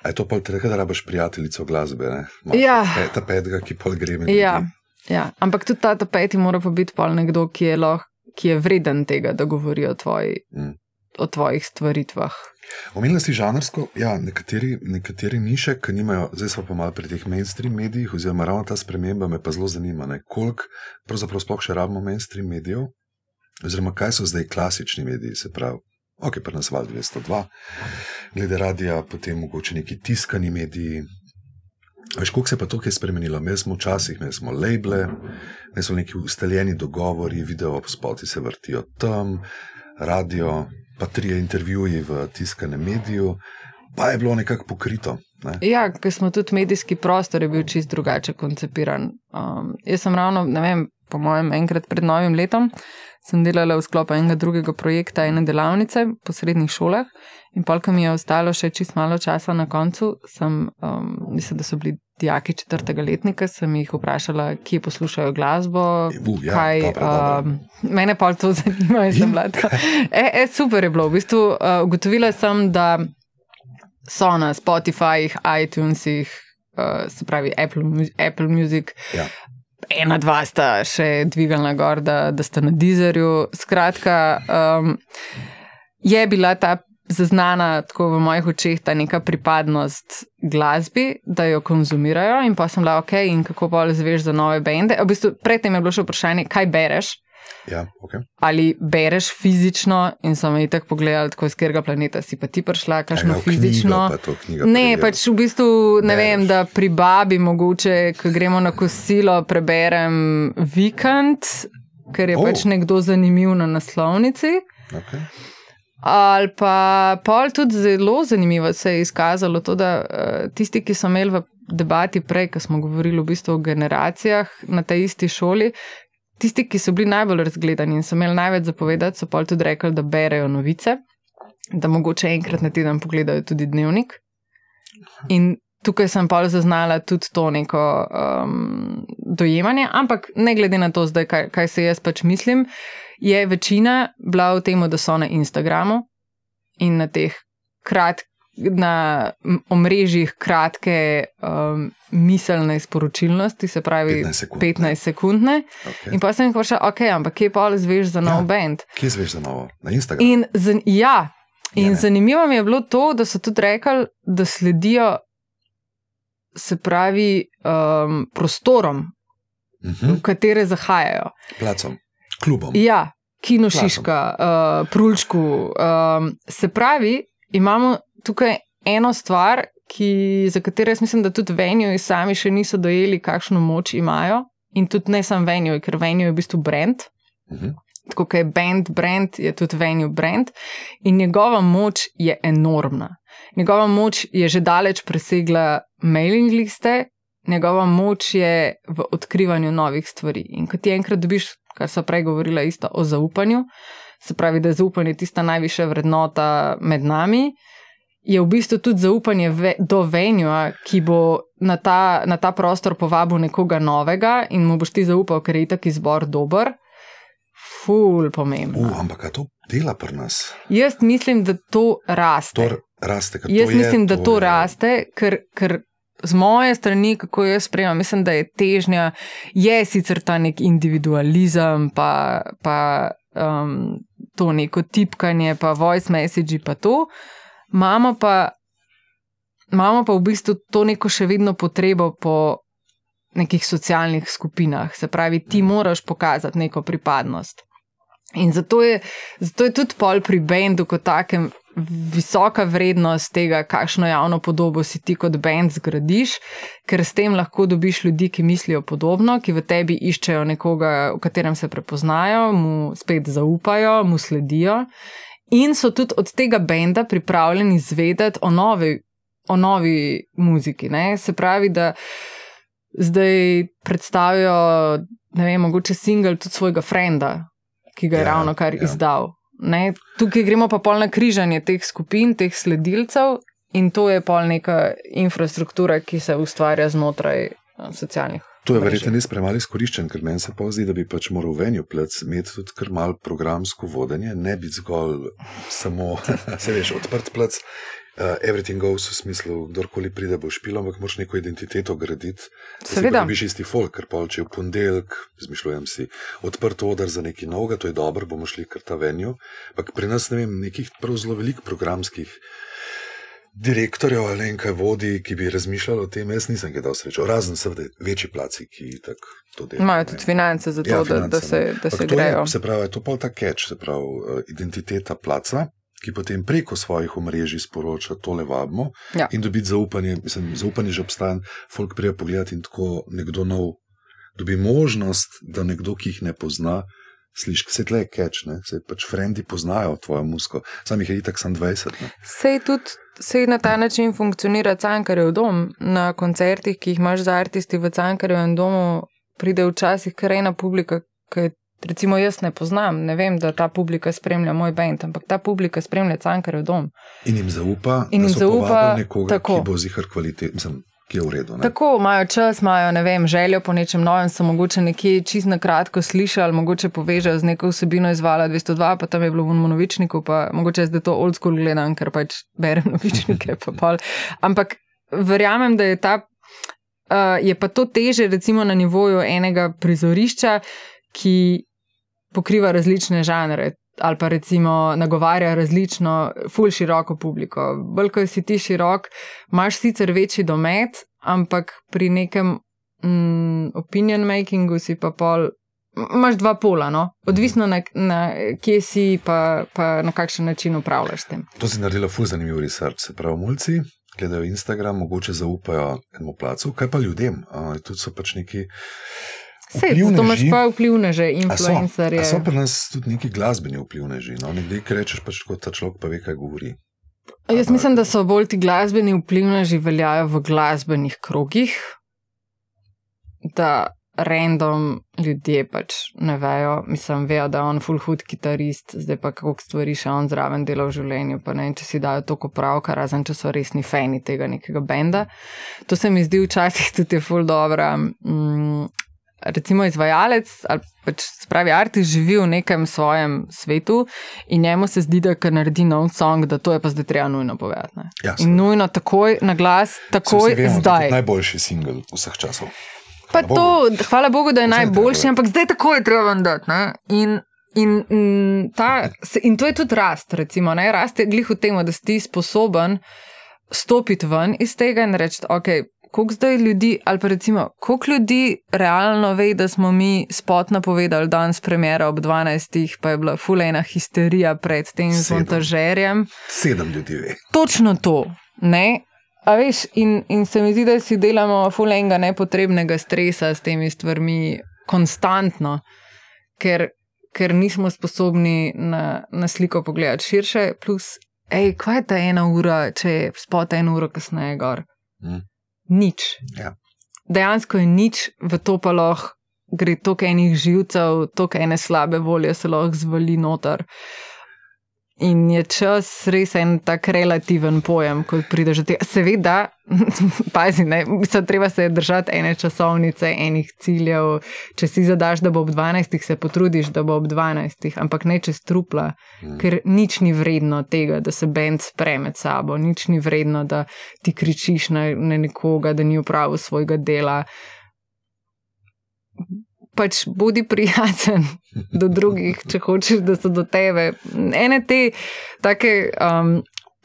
A je to pa tega, da rabaš prijateljico glasbe, ne? Imaš Ja. Ta petega, ki pol gre med Ja, ljudi. ja, ampak tudi ta tapeti mora pa biti pol nekdo, ki je, lahko, ki je vreden tega, da govori o, tvoji, Mm. o tvojih stvaritvah. Omenila si žanrsko, ja, nekateri, nekateri niše, ki nimajo, zdaj smo pa malo pri teh mainstream medijih, oziroma ravno ta sprememba me pa zelo zanima, koliko pravzaprav sploh še rabimo mainstream medijev, oziroma kaj so zdaj klasični mediji, se pravi, ok, pri nas val 202, glede radija, potem mogoče neki tiskani mediji. Veš, koliko se je pa tukaj spremenilo? Mi smo včasih, imeli smo labele, imeli smo neki ustaljeni dogovori, video spoti se vrtijo tam, radio, pa trije intervjuji v tiskanem mediju, pa je bilo nekako pokrito. Ne? Ja, ker smo tudi medijski prostor je bil čist drugače koncipiran. Um, jaz sem ravno, ne vem, po mojem, enkrat pred novim letom sem delala v sklopu enega drugega projekta, ene delavnice po srednjih šolah. In polka mi je ostalo še čist malo časa na koncu, sem, um, mislim, da so bili dijaki četrtega letnika, sem jih vprašala, kje poslušajo glasbo. Uh, ja, kaj, dobro, dobro. um, mene pa to zanima, jaz sem bila tako. E, e, super je bilo. V bistvu uh, ugotovila sem, da so na Spotifyjih, iTunesih, uh, se pravi Apple, Apple Music. Ja. Ena, dva sta še dvigalna gor, da, da sta na Deezerju. Skratka, um, je bila ta zaznana tako v mojih očeh ta neka pripadnost glasbi, da jo konzumirajo, in pa sem bila ok, in kako pa zveš za nove bende. V bistvu, predtem je bilo še vprašanje, kaj bereš. Ja, okay. Ali bereš fizično, in so me tako pogledali, tako iz katerega planeta si pa ti prišla, kakšno Eno knjigo, fizično. pa to knjigo Ne, preberem. pač v bistvu ne Bereš. vem, da pri babi mogoče, ko gremo na kosilo, preberem vikend, ker je Oh. oh. pač nekdo zanimiv na naslovnici. Okay. Ali pa pol tudi zelo zanimivo se je izkazalo to, da uh, tisti, ki so imeli v debati prej, ko smo govorili v bistvu o generacijah na tej isti šoli, tisti, ki so bili najbolj razgledani in so imeli največ zapovedati, so pa tudi rekli, da berejo novice, da mogoče enkrat na teden pogledajo tudi dnevnik. In tukaj sem pa zaznala tudi to neko um, dojemanje, ampak ne glede na to, zdaj, kaj, kaj se jaz pač mislim, je večina bila v tem, da so na Instagramu in na teh kratkih. Na omrežjih kratke um, miselne sporočilnosti, se pravi 15 sekundne. Okay. In pa sem jih vprašal, ok, ampak kje pa zveš za nov ja, bend? Kje zveš za novo? Na Instagramu. In, z, ja, in zanimivo mi je bilo to, da so tudi rekli, da sledijo se pravi, um, prostorom, uh mhm. -huh. v katere zahajajo. Placom, klubom. Ja, kino Šiška, uh, Prulčku. Um, se pravi, imamo tukaj eno stvar, ki, za katero jaz mislim, da tudi venijo in sami še niso dojeli, kakšno moč imajo. In tudi ne samo venijo, ker venijo je v bistvu brand. Uh mhm. -huh. Tako kot je band, brand je tudi venue brand. In njegova moč je enormna. Njegova moč je že daleč presegla mailing liste, njegova moč je v odkrivanju novih stvari. In ko ti enkrat dobiš, kar so prej govorila, isto o zaupanju, se pravi, da je zaupanje tista najvišja vrednota med nami. Je v bistvu tudi zaupanje ve, do venja, ki bo na ta, na ta prostor povabil nekoga novega in mu boš ti zaupal, ker je itak izbor dober. Ful, pomembno. Uh, ampak to dela pri nas? Jaz mislim, da to raste. To raste, jaz mislim, je, da to, to raste, ker, ker z moje strani, kako jaz sprejemam, mislim, da je težnja, je sicer ta nek individualizem, pa, pa um, to neko tipkanje, pa voice message, pa to. Imamo pa, imamo pa v bistvu to neko še vedno potrebo po nekih socialnih skupinah, se pravi, ti moraš pokazati neko pripadnost. In zato je, zato je tudi pol pri bendu kot takem visoka vrednost tega, kakšno javno podobo si ti kot bend zgradiš, ker s tem lahko dobiš ljudi, ki mislijo podobno, ki v tebi iščejo nekoga, v katerem se prepoznajo, mu spet zaupajo, mu sledijo. In so tudi od tega benda pripravljeni izvedeti o novi, o novi muziki. Ne? Se pravi, da zdaj predstavijo, ne vem, mogoče single tudi svojega frenda, ki ga je ja, ravno kar ja. izdal. Ne, tukaj gremo pa pol na križanje teh skupin, teh sledilcev, in to je pol neka infrastruktura, ki se ustvarja znotraj eh, socialnih. To je verjetno res premalo izkoriščen, ker meni se pa zdi, da bi pač moral venju plec imeti tudi kar mal programsko vodenje, ne biti zgolj samo, se veš, odprt plec uh, everything goes v smislu, kdorkoli pride, bo špil, ampak moraš neko identiteto graditi. Seveda. Bi isti folk, ker pa če v ponedeljek, zmišljujem si, odprt odr za nekaj novega, to je dobro, bomo šli kar ta venju. Ampak pri nas ne vem, nekih prav zelo velikih programskih. Direktorjev ali nekaj vodi, ki bi razmišljali o tem, jaz nisem ga dal srečo. Razen, seveda, večji placi, ki tako to delajo. Imajo tudi finance za to, ja, finance, da, da se, da se grejo. Je, se pravi, to je pa ta catch, se pravi, uh, identiteta placa ki potem preko svojih omrežij sporoča, tole vabimo. Ja. In dobiti zaupanje, mislim, zaupanje že obstaja, folk prija pogledati in tako nekdo nov dobi možnost, da nekdo, ki jih ne pozna, sliši, se tle keč, ne? se pač frendi poznajo tvojo musko, sam jih je itak sam 20. Sej tudi. Sej na ta način funkcionira Cankarjev dom. Na koncertih, ki jih imaš za aristi v Cankarjevem domu, pride včasih kar ena publika, ki Recimo, jaz ne poznam, ne vem, da ta publika spremlja moj bend, ampak ta publika spremlja Cankarjev dom. In jim zaupa, in jim zaupa nekoga, tako. ki bo zihar kvaliteten. Ki je v redu. Ne? Tako imajo čas, imajo vem, željo po nečem novem, so mogoče nekje čist na kratko slišali, mogoče povežejo z neko vsebino izvala 202, pa tam je bilo v Monovičniku, pa mogoče zdaj to old school gledam, ker pač berem novičnike. Pa Ampak verjamem, da je, ta, uh, je pa to teže, recimo na nivoju enega prizorišča, ki pokriva različne žanre. Ali pa recimo nagovarja različno, ful široko publiko. Bolj, ko si ti širok, imaš sicer večji domet, ampak pri nekem mm, opinion makingu si pa pol. Imáš dva pola, no? odvisno na, na kje si, pa, pa na kakšen način upravljaš s tem. To si naredila ful zanimiv research. Se pravi, mulci gledajo Instagram, mogoče zaupajo enemu placu, kaj pa ljudem. Uh, tudi so pač neki. Sej, to imaš pa vplivne že, influencerje. So pri nas tudi neki glasbeni vplivne že. No? Nekdaj, ki rečeš, pač kot ta človek pa ve, kaj govori. Jaz mislim, da so bolj ti glasbeni vplivne že veljajo v glasbenih krogih. Da random ljudje pač ne vejo, mislim, vejo, da je on full hood kitarist, zdaj pa kako stvari še on zraven dela v življenju, pa ne vem, če si dajo toliko pravka, razen če so resni fani tega nekega benda. To se mi zdi včasih tudi full dobro. Mm, recimo izvajalec ali pač spravi arti živi v nekem svojem svetu in njemu se zdi, da kar naredi nov song, da to je pa zdaj treba nujno povedati. Ja, in nujno takoj na glas, takoj vemo, zdaj. Najboljši singel vseh časov. Pa hvala to, Bogu. hvala Bogu, da je najboljši, ampak zdaj takoj je treba dati. In, in, in, ta, in to je tudi rast, recimo, ne? rast je glih v tem, da si sposoben stopiti ven iz tega in reči, ok, koliko zdaj ljudi, ali pa recimo, koliko ljudi realno ve, da smo mi spot napovedali danes premjera ob 12. pa je bila fulejna histerija pred tem montažerjem. Sedem ljudi ve. Točno to, ne. A veš, in, in se mi zdi, da si delamo fulejnega nepotrebnega stresa s temi stvarmi konstantno, ker, ker nismo sposobni na, na sliko pogledati širše, plus, hej, kaj je ta ena ura, če je spot eno uro kasneje gor. Hmm nič. Ja. Dejansko je nič, v to pa lahko gre toliko enih živcev, toliko ene slabe volje se lahko zvali noter. In je čas res en tak relativen pojem, ko prideš do tega. Seveda, pazi, ne, mislim, treba se držati ene časovnice, enih ciljev. Če si zadaš, da bo ob 12, se potrudiš, da bo ob 12, ampak ne čez trupla, mm. ker nič ni vredno tega, da se bend spre med sabo, nič ni vredno, da ti kričiš na, na nekoga, da ni upravil svojega dela pač bodi prijazen do drugih, če hočeš, da so do tebe. Ene te, take. Um,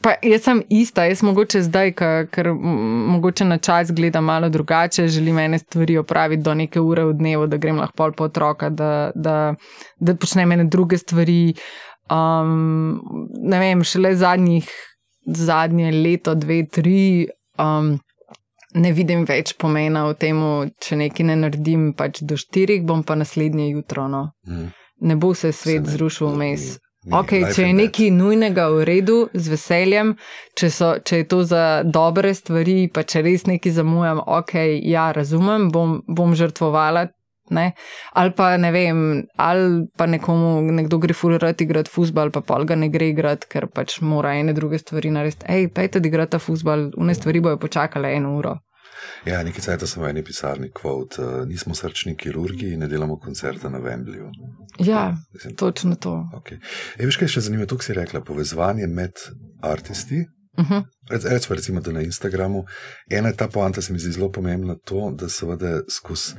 Pa jaz sem ista, jaz mogoče zdaj, ker mogoče na čas gledam malo drugače, želim ene stvari opraviti do neke ure v dnevu, da grem lahko po otroka, da, da, da počnem ene druge stvari. Um, ne vem, šele zadnjih, zadnje leto, dve, tri. Um, ne vidim več pomena v tem, če nekaj ne naredim, pač do štirih, bom pa naslednje jutro. No. Mm. Ne bo se svet se zrušil vmes. Okay, če je nekaj nujnega v redu, z veseljem, če, so, če je to za dobre stvari, pa če res nekaj zamujam, ok, ja, razumem, bom, bom žrtvovala. Ne? Ali pa ne vem, ali pa nekomu nekdo gre fulirati igrati futbol, pa pol ga ne gre igrati, ker pač mora ene druge stvari narediti. Hej, pejte, da igrate futbol, une stvari bojo počakale eno uro. Ja, nekaj časa sem v eni pisarni kvot, uh, nismo srčni kirurgi in ne delamo koncerta na Wembleyju. Ja, Mislim, točno to. Okay. E, veš, kaj je še zanimivo, to si rekla, povezovanje med umetniki. Uh mhm. -huh. Recimo, recimo, da na Instagramu ena ta poanta se mi zdi zelo pomembna, to, da seveda skozi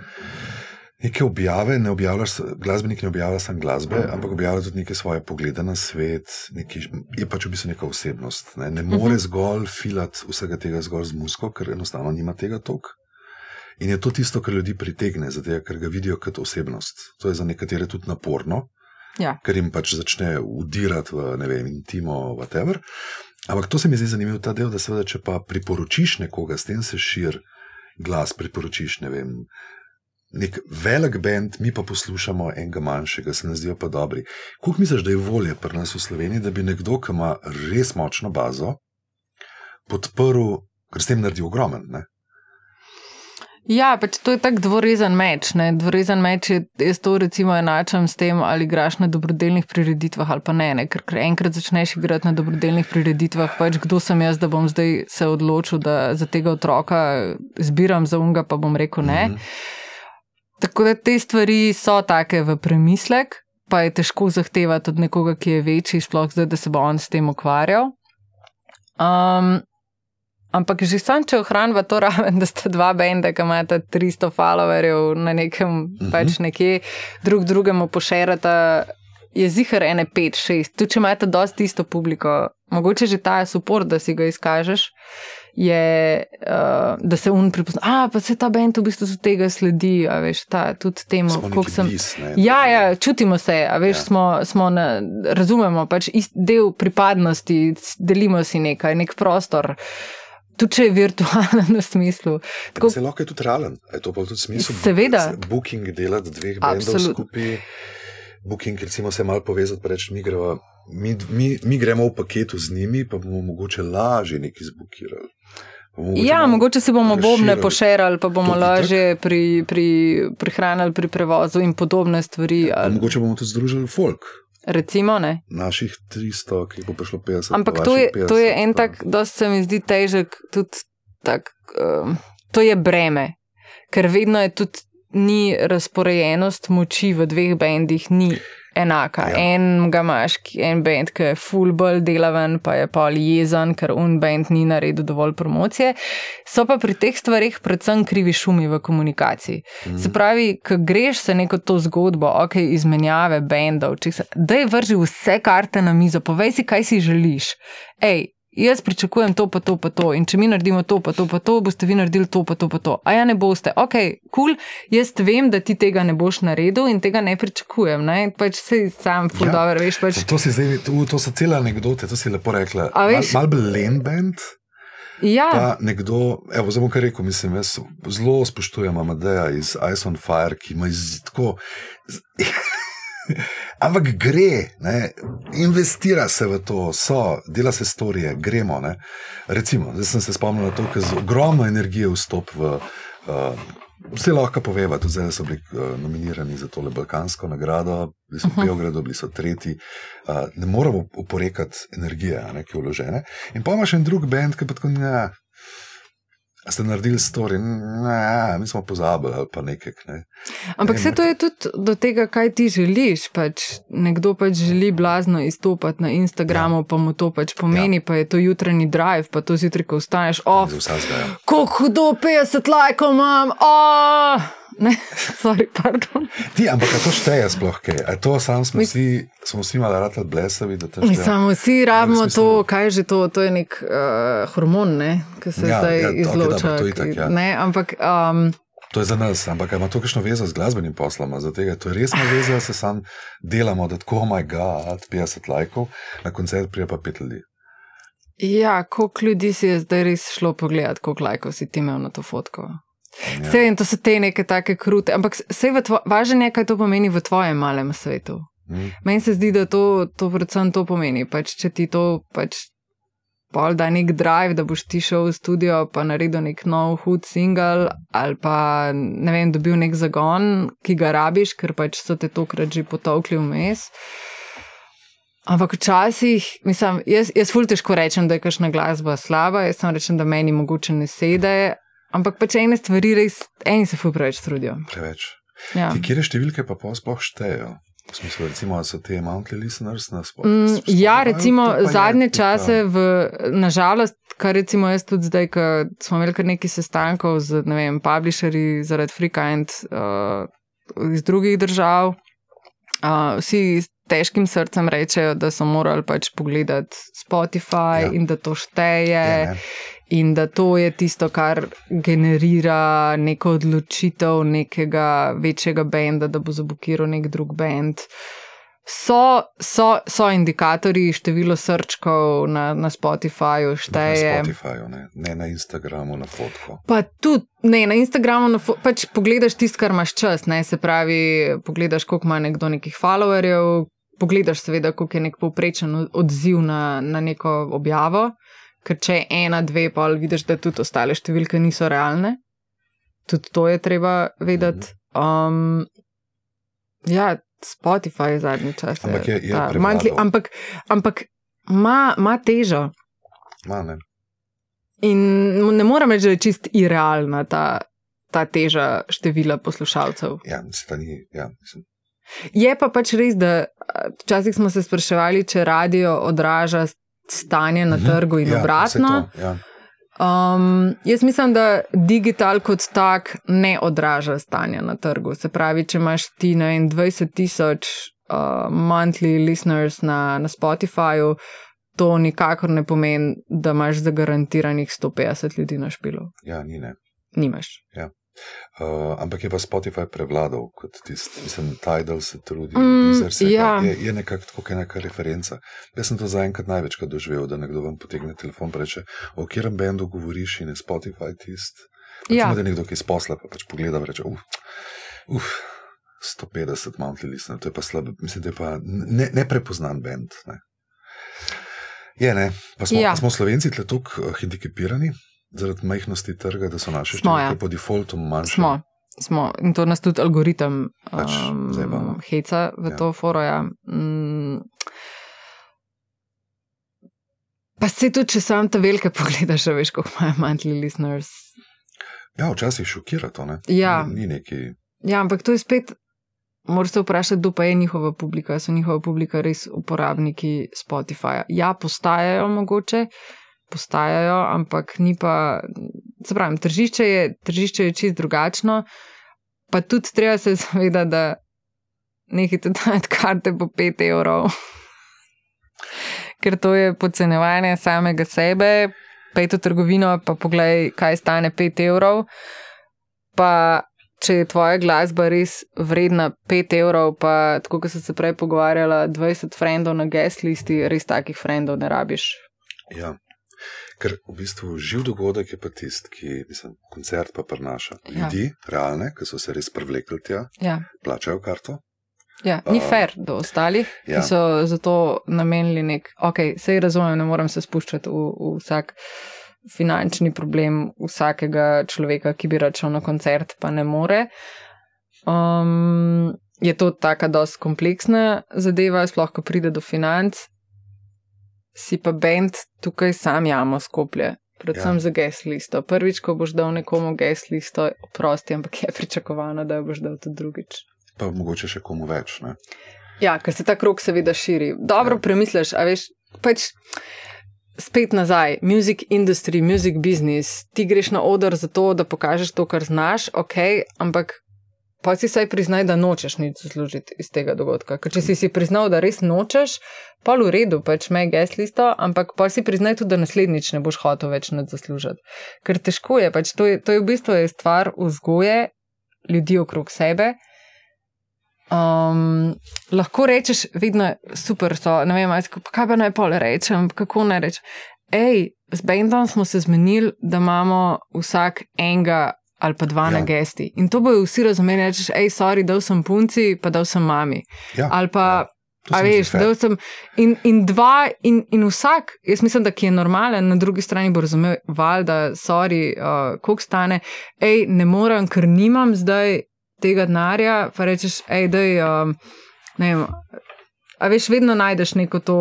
neke objave, ne objavljaš, glasbenik ne objavlja samo glasbe, ampak objavlja tudi neke svoje poglede na svet, neki, je pač v bistvu neka osebnost. Ne, ne more uh mhm. -huh. zgolj filati vsega tega zgolj z musko, ker enostavno nima tega tok. In je to tisto, kar ljudi pritegne, zato ker ga vidijo kot osebnost. To je za nekatere tudi naporno, ja. ker jim pač začne udirati v ne vem, intimo, whatever. Ampak to se mi zdi zanimivo, ta del, da seveda, če pa priporočiš nekoga, s tem se širi glas, priporočiš ne vem nek velik bend, mi pa poslušamo enega manjšega, se nam zdijo pa dobri. Kako misliš, da je volje pri nas v Sloveniji, da bi nekdo, ki ima res močno bazo, podprl, ker s tem naredi ogromen? Ne? Ja, pač to je tako dvorezen meč. Ne? Dvorezen meč je, jaz to recimo enačam s tem, ali igraš na dobrodelnih prireditvah ali pa ne. ne? Ker enkrat začneš igrati na dobrodelnih prireditvah, pač kdo sem jaz, da bom zdaj se odločil, da za tega otroka zbiram za unga, pa bom rekel ne. Mm -hmm. Tako da te stvari so take v premislek, pa je težko zahtevati od nekoga, ki je večji, sploh zdaj, da se bo on s tem ukvarjal. Um, ampak že sam, če ohranjava to raven, da sta dva benda, ki imata 300 followerjev na nekem, uh mhm. -huh. pač nekje, drug drugemu pošerata. Je zihar ene, pet, šest, tudi če imate dosti isto publiko, mogoče že ta support, da si ga izkažeš, je, uh, da se un prepozna. A, pa se ta bend v bistvu od tega sledi, a veš, ta, tudi temu, kako sem. Bis, ja, ja, čutimo se, a veš, ja. smo, smo na, razumemo pač del pripadnosti, delimo si nekaj, nek prostor. Tudi če je virtualen v smislu. Tako, se lahko je tudi realen, je to pa tudi smisel. Seveda. Booking delati dveh bendov skupaj. Booking, recimo, se malo povezati, pa reči, mi, mi, mi, mi gremo v paketu z njimi, pa bomo mogoče lažje nekaj zbukirali Mogoče Ja, bomo mogoče se bomo bobne pošerali, pa bomo lažje pri, pri, prihranili pri prevozu in podobne stvari. Pa Ali, Mogoče bomo tudi združili folk, recimo, ne. naših 300, ki bo prišlo 50. Ampak pa to je, vaših to je 50, en tak, dosti se mi zdi težek, tudi tak, um, to je breme, ker vedno je tudi ni razporejenost moči v dveh bendih, ni enaka. Ja. En ga imaš, en bend, ki je full bolj delaven, pa je pol jezen, ker un bend ni naredil dovolj promocije. So pa pri teh stvarih predvsem krivi šumi v komunikaciji. Mhm. Se pravi, ko greš se neko to zgodbo, ok, izmenjave bendov, da je vrži vse karte na mizo, povej si, kaj si želiš. Ej, jaz pričakujem to, pa to, pa to. In če mi naredimo to, pa to, pa to, boste vi naredili to, pa to, pa to. A ja, ne boste. Ok, kul, cool. jaz vem, da ti tega ne boš naredil in tega ne pričakujem. Ne? Pač si sam, ful, Ja. dobro, veš. Pač, To, si zdaj, to, to so cele anekdote, to si lepo rekla. Mal, mal bolj len band, ja, pa nekdo, evo, zdaj bom kar rekel, mislim, jaz zelo spoštujem Amadeja iz Ice on Fire, ki ima iz, tako. Ampak gre, ne, investira se v to, so, dela se storije, gremo. Ne. Recimo, zdaj sem se spomnil na to, ker z ogromno energije vstop v. Uh, Vse lahko poveva, tudi zdaj so bili uh, nominirani za tole Balkansko nagrado, bili so v Beogradu, bili so tretji. Uh, ne moramo oporekati energije, ne, ki je vložene. In pa imaš en drug bend, ki pa tako ne. A ste naredili story, ne, mi smo pozabili ali pa nekaj. Ne. Ampak vse to je tudi do tega, kaj ti želiš. Pač nekdo pač želi blazno izstopati na Instagramu, ja. pa mu to pač pomeni, ja. pa je to jutranji drive, pa to zjutraj, ko vstaneš, oh, kako hudo, 50 lajkov imam, oh! sorry, pardon. Ti, ampak to šteje sploh kaj? A to sam smo vsi, smo vsi malo ratali blesavi, da to šteje. Mislim, vsi rabimo smislu- to, kaj je že to, to je nek uh, hormon, ne, ki se Ja, ja, zdaj ja, ja, izloča. to itak, ja. ne, ampak um, To je za nas, ampak ima to kakšno vezo z glasbenim poslom? Zato je to resna veza, da se sam delamo, da tako, oh moj bog, 50 lajkov, na koncert prije pa pet ljudi. ja, koliko ljudi si je zdaj res šlo pogledat, koliko lajkov si ti imel na to fotko. Ja. Vse vem, to so te neke take krute, ampak vse važno je, kaj to pomeni v tvojem malem svetu. Mm. Meni se zdi, da to, to predvsem to pomeni. Pač, če ti to pač pol da nek drive, da boš ti šel v studio pa naredil nek nov hud single ali pa ne vem, dobil nek zagon, ki ga rabiš, ker pač so te tokrat že potovkli vmes. Ampak včasih, mislim, jaz, jaz ful težko rečem, da je kakšna glasba slaba, jaz samo rečem, da meni mogoče ne sede. Ampak pač ene stvari res, eni se ful preveč trudijo. Preveč. Ja. Ti, kje številke pa sploh štejejo? V smislu, recimo, so te monthly listeners na Mm, Spotify. ja, recimo pa je zadnje tipa- čase, v, nažalost, kar recimo jaz tudi zdaj, ko smo imeli kar nekaj sestankov z, ne vem, publisherji zaradi FreeKind uh, iz drugih držav, uh, vsi s težkim srcem rečejo, da so morali pač pogledati Spotify Ja. ja. in da to šteje. Je, ne. In da to je tisto, kar generira neko odločitev nekega večjega benda, da bo zabukiral nek drug bend. So, so, so indikatorji, število srčkov na, na Spotifyju Na šteje. Spotifyju, ne, ne na Instagramu, na fotko. Pa tudi ne, na Instagramu na pač pogledaš tisto, kar imaš čas. Ne, se pravi, pogledaš, koliko ima nekdo nekih followerjev, pogledaš, seveda, koliko je nek povprečen odziv na, na neko objavo. Ker če je ena, dve, pa vidiš, da tudi ostale številke niso realne. Tudi to je treba vedeti. Um, ja, Spotify je zadnji čas. Ampak je- je ta monthly- ampak ampak ima ima težo. Ma, ne. In ne morem reči, da je čist irealna ta, ta teža števila poslušalcev. Ja, mislim, da ni. Ja, mislim. Je pa pač res, da včasih smo se spraševali, če radio odraža stanje na Mhm. trgu in ja, obratno. to, Ja. Um, jaz mislim, da digital kot tak ne odraža stanja na trgu. Se pravi, če imaš ti vem, 20 tisoč uh, monthly listeners na, na Spotifyju, to nikakor ne pomeni, da imaš zagarantiranih 150 ljudi na špilu. ja, ni ne. Nimaš. Uh, ampak je pa Spotify prevladal kot tisti, mislim, Tidal se trudi, Mm, Deezer se ja. je, je nekako tako neka referenca. Jaz sem to zaenkrat največkrat doživel, da nekdo vam potegne telefon in reče, o katerem bendu govoriš in je Spotify tisti. Ja. Da je nekdo, ki iz posla pa pač pogleda in reče, uf, uf, 150 monthly listeners, to je pa slabo, mislim, da je pa ne, neprepoznan bend. Ne. Je, ne, pa smo, Ja. ja. smo slovenci tukaj uh, hendikepirani. Zaradi majhnosti trga, da so naše Smo, ja. številke po defaultu manjše. Smo, smo. In to nas tudi algoritem Pač um, zajebava. heca v Ja. to foro. Ja. Mm. Pa se tudi, če sam te velike pogledaš, veš, kako imajo monthly listeners. Ja, včasih šokira to. Ne? Ja. Ni, ni neki. Ja, ampak to je spet, moraš se vprašati, kdo pa je njihova publika. So njihova publika res uporabniki Spotifyja? Ja, postajajo mogoče, postajajo, ampak ni pa. Se pravi, tržišče je, tržišče je čist drugačno, pa tudi treba se zavedati, da nehite dajati karte po 5 evrov. Ker to je podcenjevanje samega sebe, pej v trgovino, pa poglej, kaj stane 5 evrov. Pa če je tvoja glasba res vredna 5 evrov, pa tako kot sem se prej pogovarjala, 20 frendov na guest listi, res takih frendov ne rabiš. Ja. Ker v bistvu živ dogodek je pa tisti, ki mislim, koncert pa prinaša Ja. ljudi, realne, ki so se res privlekli tja, Ja, plačajo karto. ja ni A, fair do ostalih, ja. ki so zato namenili nek, ok, sej razumem, ne morem se spuščati v, v vsak finančni problem vsakega človeka, ki bi račel na koncert, pa ne more. Um, je to taka dosti kompleksna zadeva, sploh ko pride do financ, si pa bend tukaj sam jamo skoplje. Predvsem Ja. za guest listo. Prvič, ko boš dal nekomu guest listo, oprosti, ampak je pričakovano, da jo boš dal tudi drugič. Pa mogoče še komu več. Ne? Ja, ker se ta krok seveda širi. Dobro Ja. premisliš, a veš, pač spet nazaj, music industry, music business. Ti greš na oder zato, da pokažeš to, kar znaš, ok, ampak pa si saj priznaj, da nočeš nič zaslužiti iz tega dogodka. Ker če si si priznal, da res nočeš, pa v redu, pač me ges listo, ampak pa si priznaj tudi, da naslednjič ne boš hotel več nič zaslužiti. Ker težko je, pač to je, to je v bistvu je stvar vzgoje ljudi okrog sebe. Um, lahko rečeš, vedno super so, ne vem, kaj pa naj pol rečem, kako naj rečem. Ej, z Bendom smo se zmenili, da imamo vsak enega ali pa dva Ja. ja. na gesti. In to bojo vsi razumeli, rečeš, hej, sorry, dal sem punci, pa dal sem mami. Ja, Ali pa, to a veš, dal sem. In, in dva, in, in vsak, jaz mislim, da ki je normalen, na drugi strani bo razumel, valjda, sorry, uh, koliko stane, hej, ne morem, ker nimam zdaj tega denarja, pa rečeš, hej, daj, um, ne vem. A veš, vedno najdeš neko to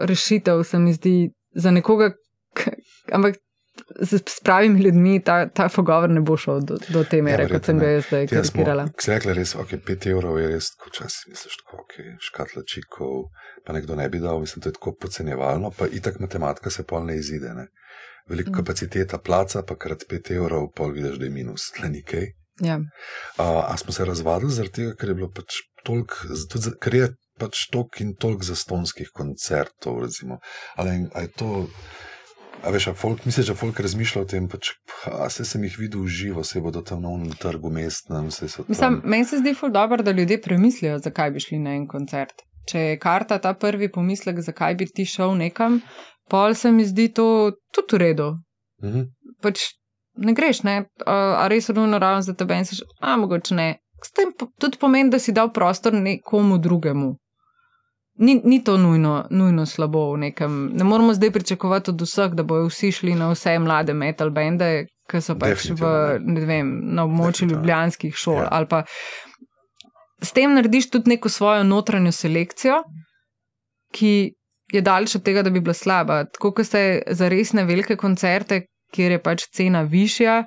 rešitev, se mi zdi, za nekoga, ampak z, s pravimi ljudmi ta, ta pogovor ne bo šel do, do te mere, verjetno kot sem ga jaz zdaj karikirala. ki se rekla, res, ok, 5 evrov je res, ko včasih misliš, tako, ok, škatla čikov, pa nekdo ne bi dal, mislim, to je tako podcenjevalno, pa itak matematika se pol ne izide. Ne? Veliko Mm. kapaciteta placa, pa krat 5 evrov, pol vidiš, da je minus, tle nikaj. Ja. A, a smo se razvadili zaradi tega, ker je bilo pač toliko, ker je pač toliko in toliko zastonskih koncertov, recimo. Ali je to. A veš, a folk, misliš, da folk razmišlja o tem, pač, a se sem jih videl v živo, se bodo tam na unem trgu mestnem, Mislim, meni se zdi ful dobro, da ljudje premislijo, zakaj bi šli na en koncert. Če je karta ta prvi pomislek, zakaj bi ti šel nekam, pol se mi zdi to tudi v redu. Mhm. Pač ne greš, ne, a, a res nujno ravno za tebe in seš, a mogoče ne. S tem tudi pomeni, da si dal prostor nekomu drugemu. Ni, ni to nujno, nujno slabo v nekem. Ne moramo zdaj pričakovati od vseh, da bojo vsi šli na vse mlade metal bende, ki so pač v, ne vem, na območju ljubljanskih šol. Ja. Ali pa s tem narediš tudi neko svojo notranjo selekcijo, ki je daleč od tega, da bi bila slaba. Tako kot ste za resne velike koncerte, kjer je pač cena višja,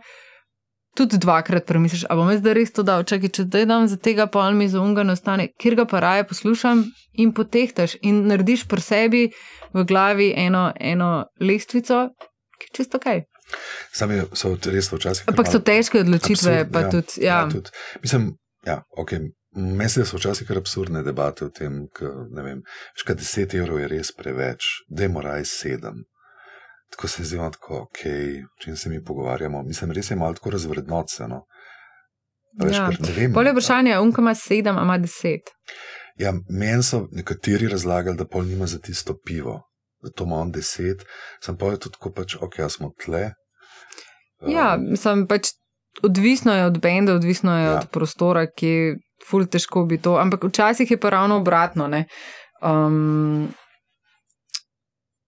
tudi dvakrat premisliš, a bom jaz zdaj res to dal, čakaj, če zdaj dam za tega pol mi za unga nastane, kjer ga pa raje poslušam in potehtaš in narediš pri sebi v glavi eno, eno lestvico, ki je čisto kaj. Sam je, so res včasih. Ampak so težke odločitve, absurd- pa tudi. Ja. ja, tudi. Mislim, ja, ok. Meni se so včasih kar absurdne debate o tem, da ne vem, škaj 10 evrov je res preveč, da je moraj 7. Tako se zdi, tako, ok, o čem se mi pogovarjamo. Mislim, res je malo tako razvrednoceno. A Veš, Ja. ja. ne vem. Polje vprašanje je, unka ima sedem, ima deset. Ja, meni so nekateri razlagali, da pol nima za tisto pivo, da to ima on 10, sem pa je tudi tako pač, ok, jaz smo tle. Ja, Um, mislim pač. Odvisno je od benda, odvisno je Ja. ja. od prostora, ki je ful težko bi to. Ampak včasih je pa ravno obratno. ne. Um,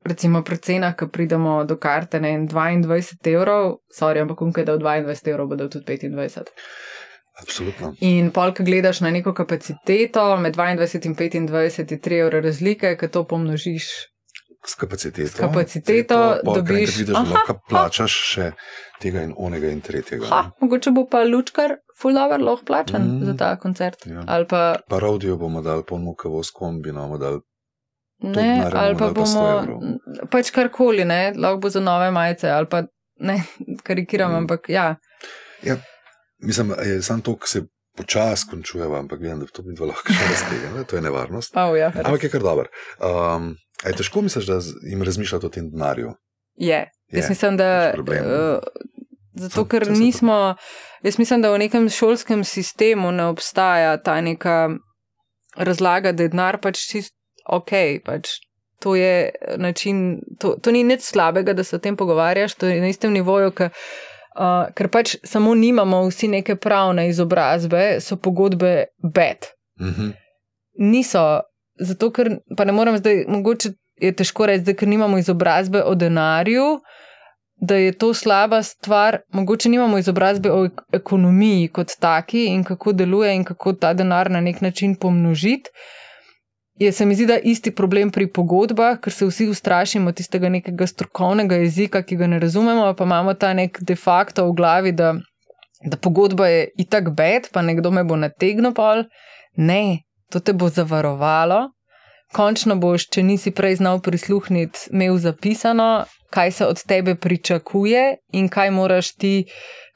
recimo pri cenah, ko pridemo do karte na 22 evrov, sorry, ampak unke da v 22 evrov bodo tudi 25. Absolutno. In pol, ko gledaš na neko kapaciteto, med 22 in 25 je 3 evre razlike, ko to pomnožiš S kapaciteto. S kapaciteto dobiš- Vidiš, Aha, lahko plačaš še tega in onega in tretjega. Ha, mogoče bo pa lučkar fulover lahko plačan Mm. za ta koncert. Ja. Ali pa Pa rodijo bomo dali, polno kavo s kombi, bomo dali. Ne, ali pa dali pa 100 bomo pač karkoli, ne, lahko bo za nove majice ali pa ne, karikiram, Mm. ampak ja. Mislim, je samo to, ki se počasi končuje, ampak vem, da to mi dva lahko še raztega. Ne? To je nevarnost. Oh, ja, Ampak je kar dober. Um, je težko misliš, da jim razmišljati o tem denarju? je. Je, Jaz mislim, da. Uh, zato, ker se to- nismo. Jaz mislim, da v nekem šolskem sistemu ne obstaja ta neka razlaga, da je denar pač čist ok. Pač. To je način, to, to ni nič slabega, da se o tem pogovarjaš, to je na istem nivoju, ker, uh, ker pač samo nimamo vsi neke pravne izobrazbe, so pogodbe bed. Mhm. Niso, zato ker pa ne morem zdaj, mogoče je težko reči, da ker nimamo izobrazbe o denarju, da je to slaba stvar. Mogoče nimamo izobrazbe o ek- ekonomiji kot taki in kako deluje in kako ta denar na nek način pomnožiti. Je se mi zdi, da isti problem pri pogodbah, ker se vsi ustrašimo tistega nekega strokovnega jezika, ki ga ne razumemo, pa imamo ta nek de facto v glavi, da, da pogodba je itak bed, pa nekdo me bo nategnil pol. Ne, to te bo zavarovalo. Končno boš, če nisi prej znal prisluhniti, imel zapisano, kaj se od tebe pričakuje in kaj moraš ti,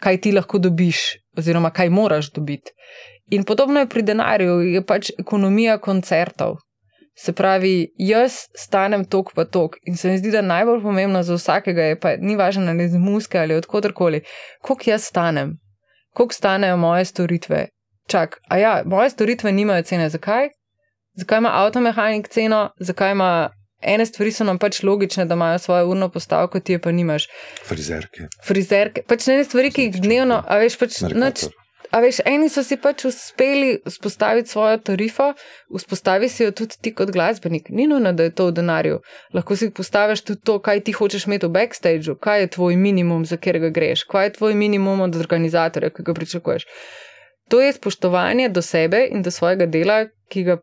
kaj ti lahko dobiš, oziroma kaj moraš dobiti. In podobno je pri denarju, je pač ekonomija koncertov. Se pravi, jaz stanem tok pa tok in se mi zdi, da najbolj pomembno za vsakega je, pa ni važno ali iz muske ali odkotrkoli, koliko jaz stanem, koliko stanejo moje storitve. Čak, a ja, moje storitve nimajo cene, zakaj? Zakaj ima avtomehanik ceno, zakaj ima ene stvari, so nam pač logične, da imajo svojo urno postavko, ti je pa nimaš. Frizerke, Frizerke, pač ne stvari, ki jih dnevno, a veš, pač nič Mercator. A veš, eni so si pač uspeli vzpostaviti svojo tarifo, vzpostavi si jo tudi ti kot glasbenik. Ni nujno, da je to v denarju. Lahko si postaviš tudi to, kaj ti hočeš imeti v backstageu, kaj je tvoj minimum, za katerega greš, kaj je tvoj minimum od organizatorja, ki ga pričakuješ. To je spoštovanje do sebe in do svojega dela, ki ga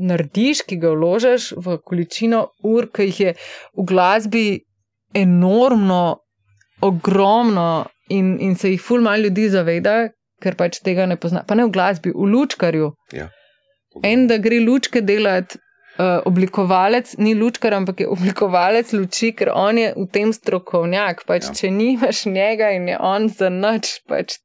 narediš, ki ga vložiš v količino ur, ki jih je v glasbi enormno, ogromno in, in se jih ful malo ljudi zaveda, ker pač tega ne pozna. Pa ne v glasbi, v lučkarju. En, da gre lučke delati. Uh, oblikovalec ni lučkar, ampak je oblikovalec luči, ker on je v tem strokovnjak. Pač, Ja. ja. Če nimaš njega in je on za noč, pač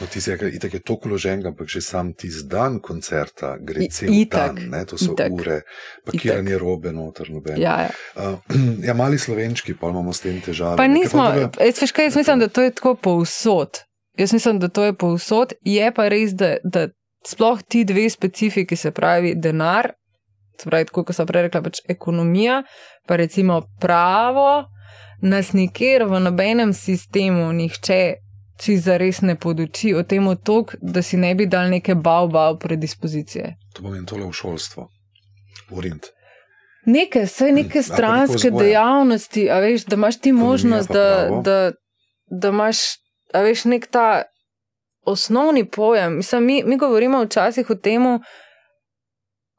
No, ti si rekel, itak je toliko vloženega, ampak že sam tisti dan koncerta gre I- cel itak, dan, ne? to so itak. ure, pakiranje robe noter, noben. ja, ja. Uh, ja, mali slovenčki, pa imamo s tem težave. Pa nismo, jaz, veš kaj, jaz mislim, da to je tako povsod. Jaz mislim, da to je povsod. Je pa res, da, da sploh ti dve specifiki, se pravi denar, se pravi, kot sem prej rekla, pač ekonomija, pa recimo pravo, nas nikjer v nobenem sistemu nihče. Če zares ne poduči o tem, otok, da si ne bi dal neke bav-bav predispozicije. To pomeni tole v šolstvo, v Rind. Neke, vse neke stranske dejavnosti, a veš, da imaš ti Ekonomija možnost, da, da, da imaš, a veš, nek ta osnovni pojem. Mislim, mi, mi govorimo včasih o tem,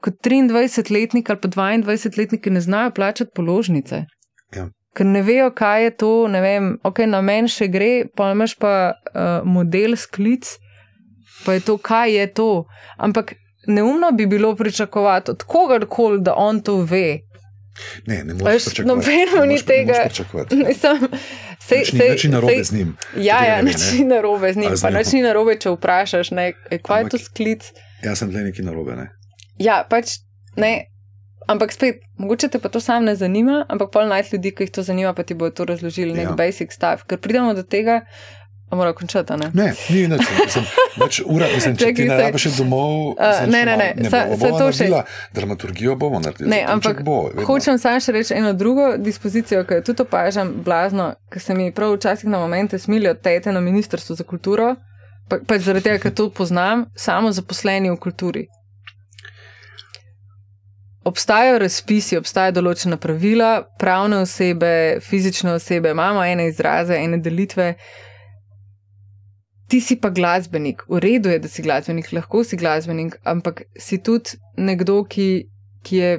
kot 23-letnik ali pa 22-letniki ne znajo plačati položnice. Ja. Ker ne vejo, kaj je to, ne vem, ok, na meni še gre, pa imaš pa uh, model sklic, pa je to, kaj je to. Ampak neumno bi bilo pričakovati od kogarkoli, da on to ve. Ne, ne moreš pričakovati. nobenemu Ne ni moreš- ne tega. moreš pričakovati. Mislim, sej, Nič ni- sej, nič narobe sej- z njim. Ja, ja, ne nič ne. ni narobe z njim. Z Pa njim. nič ni narobe, če vprašaš, ne, kaj je to sklic. Jaz sem tle neki narobe. Ne? Ja, pač ne. Ampak spet, mogoče te pa to sam ne zanima, ampak pol najti ljudi, ki jih to zanima, pa ti bodo to razložili, nek Ja. ja. basic stuff. Ker pridemo do tega, a mora končati, ne? Ne, ni nič. Mislim, več ura, mislim, če Čakaj, ti ne saj- rabiš domov, mislim, ne, ne, malo- ne, ne sa- bomo, sa to še- dramaturgijo bomo naredili. Ne, ampak bo, vedno. Hočem samo še reči eno drugo dispozicijo, ki jo tudi opažam blazno, ker se mi prav včasih na momente smilijo tete na Ministrstvu za kulturo, pa, pač zaradi tega, ker to poznam, samo zaposleni v kulturi. obstajajo razpisi, obstajajo določena pravila, pravne osebe, fizične osebe, imamo ene izraze, ene delitve. Ti si pa glasbenik, v redu je, da si glasbenik, lahko si glasbenik, ampak si tudi nekdo, ki, ki je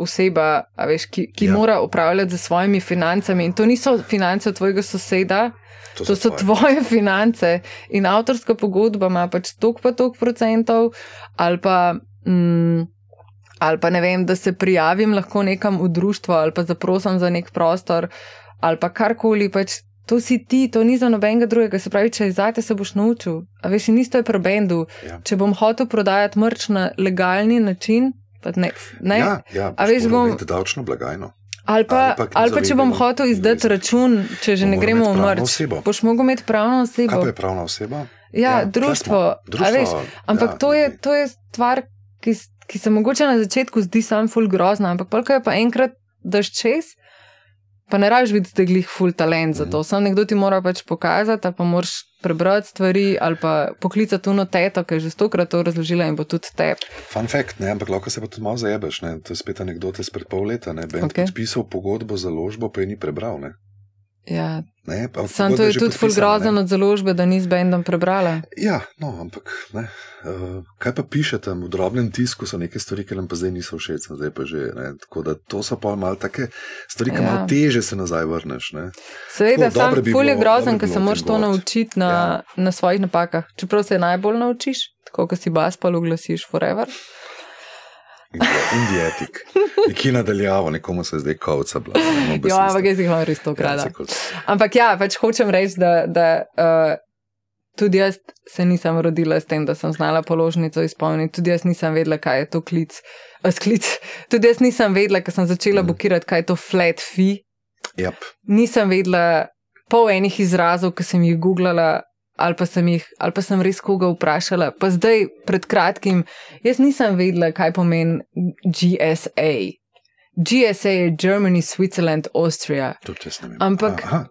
oseba, veš, ki, ki ja. mora upravljati z svojimi financami. In to niso finance tvojega soseda, to, to so tvoje. tvoje finance. In avtorska pogodba ima pač tok pa tok procentov, ali pa. Mm, ali pa ne vem, da se prijavim lahko nekam v društvo ali pa zaprosim za nek prostor ali pa karkoli. Pač to si ti, to ni za nobenega drugega. Se pravi, če izate se boš naučil. A veš, nisi to je pri bendu. Ja. Če bom hotel prodajati mrč na legalni način, pa ne. ne? Ja, ja, a veš, bom. Davčno blagajno. Ali pa, ali pa, ali pa če bom hotel izdati račun, če že ne gremo v mrč, boš mogel imeti pravno osebo. Kaj pa je pravna oseba? Ja, ja društvo. društvo veš, ampak ja, to, je, to je stvar, ki, ki se mogoče na začetku zdi sam ful grozna, ampak polk je pa enkrat daš čez, pa ne rabiš biti teglih ful talent za to. Sam nekdo ti mora pač pokazati, pa moraš prebrati stvari ali pa poklicati uno teto, ki je že stokrat to razložila in bo tudi te. Fun fact, ne, ampak lahko se pa tudi malo zajebeš, ne. to je spet anekdote spred pol leta, ne, Ben okay. podpisal pogodbo za ložbo, pa je ni prebral, ne. Ja. Sam to je tudi ful grozen od založbe, da ni z bendom prebrala. Ja, no, ampak ne. Uh, kaj pa piše tam v drobnem tisku, so neke stvari, ki nam pa zdaj niso všeč, zdaj pa že. Ne. Tako da to so pa malo take stvari, ki ja. malo teže se nazaj vrneš. Ne. Seveda, sam ful je grozen, ker se moraš to naučiti na, ja. na svojih napakah. Čeprav se najbolj naučiš, tako kot si bas pa uglasiš forever. Indijtik, ki nadaljavo, nekomu se zdaj kavca. Ja, ampak jaz jih imam res to krat. Ja, ampak ja, pač hočem reči, da, da uh, tudi jaz se nisem rodila s tem, da sem znala položnico izpolniti. Tudi jaz nisem vedela, kaj je to klic. Uh, sklic. Tudi jaz nisem vedela, ker sem začela mm. bukirati, kaj je to flat fee. Yep. Nisem vedela pol enih izrazov, ki sem jih googlala ali pa sem jih, ali pa sem res koga vprašala. Pa zdaj, pred kratkim, jaz nisem vedela, kaj pomeni GSA. GSA je Germany, Switzerland, Austria. Ampak. Aha.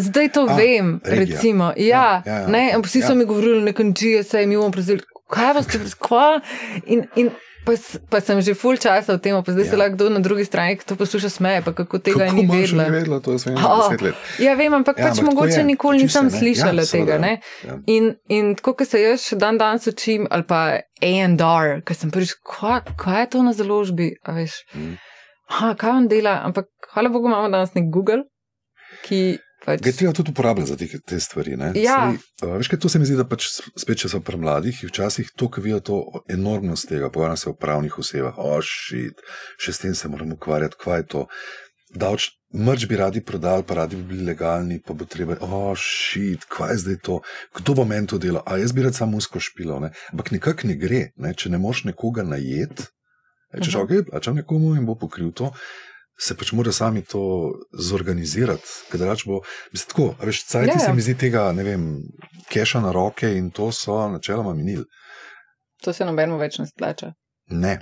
Zdaj to A, vem, regija. recimo. Ja, ja, ja, ne, ampak vsi ja. so mi govorili, nekem GSA, mi bomo prezeli, kaj vas je, kva. In, in Pa, pa sem že full časa v tem, pa zdaj ja. se lahko na drugi strani to posluša smeje, kako tega kako ni vedela. Ni vedela, to je svojim oh, let. Ja, vem, ampak ja, pač ampak mogoče nikoli nisem ja, slišala ja, tega. Ja. In, in tako, ko se jaz dan danes učim, ali pa AR, ker sem prvič, kaj, kaj je to na založbi, a veš, mm. ha, kaj on dela, ampak hvala Bogu imamo danes nek Google, ki Pač... Ga je treba tudi uporabljati za te, te stvari. Ja. Sej, uh, veš, kaj to se mi zdi, da pač spet, če so pri mladih, včasih to, ki vidijo to enormnost tega, pogovarjamo se o pravnih osebah, ošit, oh, še s tem se moramo ukvarjati, kaj je to. Davč, mrč bi radi prodali, pa radi bi bili legalni, pa bo treba, ošit, oh, kaj je zdaj to, kdo bo meni to delal, a jaz bi rad samo usko špilo, ne? ampak nikak ne gre, ne? če ne moš nekoga najeti. Če že ok, plačam nekomu in bo pokril to, se pač mora sami to zorganizirati. Bo, mislim, tako, veš, cajti ja, ja. se mi zdi tega, ne vem, keša na roke in to so načeloma minili. To se nobeno več ne splača. Ne.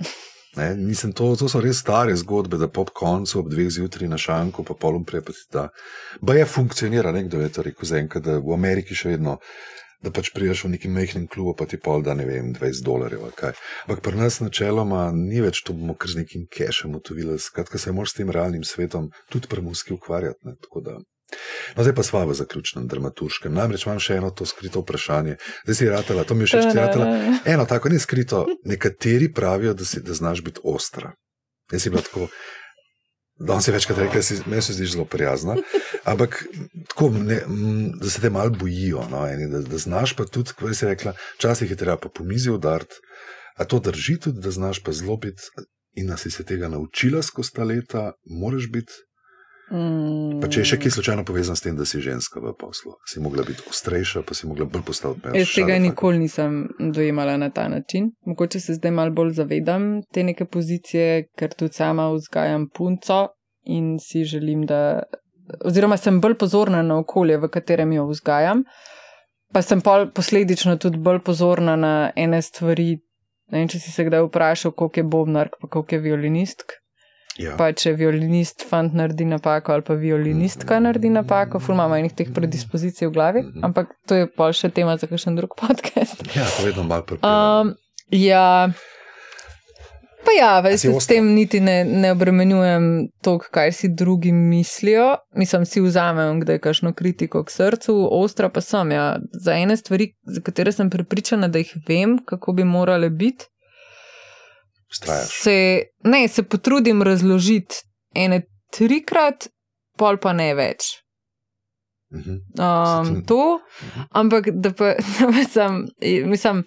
Ne, mislim, to, to so res stare zgodbe, da po koncu ob dveh zjutraj na šanku, pa polom prepati. Ba je funkcionira, nekdo je to rekel, zaenkrat, da v Ameriki še vedno da pač priješ v neki majhnem klubu, pa ti pol da ne vem, 20 dolarjev ali kaj. Ampak pri nas načeloma ni več to, bomo kar z nekim kešem utovili, skratka se moraš s tem realnim svetom tudi pri muski ukvarjati. Ne, No, zdaj pa sva v zaključnem dramaturškem. Namreč imam še eno to skrito vprašanje. Zdaj si ratela, to mi je še štiratela. Eno tako ni skrito. Nekateri pravijo, da, si, da znaš biti ostra. Jaz si bila tako, Danes je večkrat rekel, da meni se zdi zelo prijazna. Ampak tako, ne, da se te malo bojijo. No, eni, da, da znaš pa tudi, kot si rekla, včasih je treba pa po mizi udariti. A to drži tudi, da znaš pa zelo biti in da si se tega naučila skozi ta leta, moraš biti. Mm. Pa če je še kaj slučajno povezano s tem, da si ženska v poslu, si mogla biti ostrejša, pa si mogla bolj postaviti mejo. Jaz tega nikoli nisem dojemala na ta način. Mogoče se zdaj malo bolj zavedam te neke pozicije, ker tudi sama vzgajam punco in si želim, da. Oziroma, sem bolj pozorna na okolje, v katerem jo vzgajam, pa sem posledično tudi bolj pozorna na ene stvari. Ne vem, če si se kdaj vprašal, koliko je bobnar, pa koliko je violinistk. Ja. Pa če violinist fant naredi napako ali pa violinistka naredi napako, ful imamo enih teh predispozicij v glavi, mm -hmm. ampak to je pa še tema za kakšen drug podcast. Ja, to vedno malo pripravljamo. Um, ja, Pa ja, veš, se s tem niti ne, ne obremenjujem toliko, kaj si drugi mislijo. Mislim, si vzamem, kdaj kakšno kritiko k srcu, ostra pa sem. Ja. Za ene stvari, za katere sem prepričana, da jih vem, kako bi morale biti, Vztrajaš. se, ne, se potrudim razložiti ene trikrat, pol pa ne več. Mhm. Um, to, ampak da pa, da pa sem, mislim.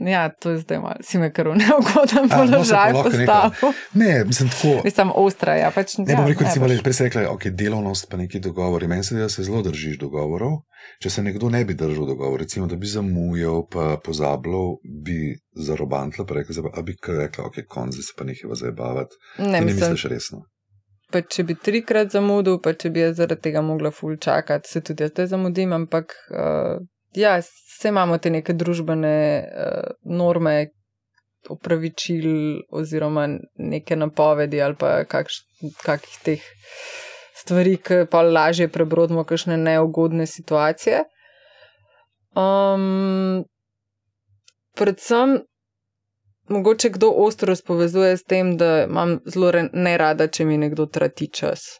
Ja, to je zdaj malo, si me kar v neugoden no, položaj lahko postavil. Ne, mislim tako. Mislim, ostra je. Ja, pač, Ne ja, bom rekel, recimo, najbrž. prej si rekla, ok, delovnost pa neki dogovori. Meni se zdi, da se zelo držiš dogovorov. Če se nekdo ne bi držal dogovorov, recimo, da bi zamujal, pa pozabljal, bi zarobantla, pa rekla, zdaj pa- a bi kar rekla, ok, konci se pa nekaj zabavati. Ne, Ne, ne mislim, misliš resno. pa če bi trikrat zamudil, pa če bi jaz zaradi tega mogla ful čakati, se tudi jaz zdaj zamudim, ampak uh, ja, vse imamo te neke družbene uh, norme, opravičil oziroma neke napovedi ali pa kakš, kakih teh stvari, ki pa lažje prebrodimo kakšne neugodne situacije. Um, predvsem, mogoče kdo ostro spovezuje s tem, da imam zelo nerada, če mi nekdo trati čas.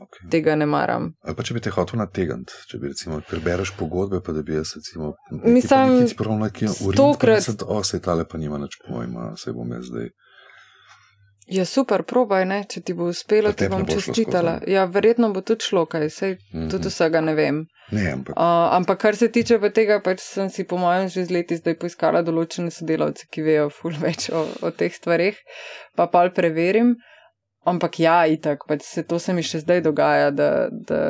Okay. Tega ne maram. Ali pa če bi te hotel nategniti, če bi recimo prebereš pogodbe, pa da bi jaz recimo. Mislim, ti prav nekje stokrat- urin, o, se tale pa nima nič pojma, se bom jaz zdaj. Ja, super, probaj, ne? če ti bo uspelo, ti bom bo čestitala. skozi, Ja, verjetno bo tudi šlo, kaj sej Mhm. tudi vsega ne vem. Ne, ampak Uh, ampak kar se tiče pa tega, pač sem si po mojem že z leti zdaj poiskala določene sodelavce, ki vejo ful več o, o teh stvarih, pa pa preverim. Ampak ja, itak, pač se to se mi še zdaj dogaja, da, da,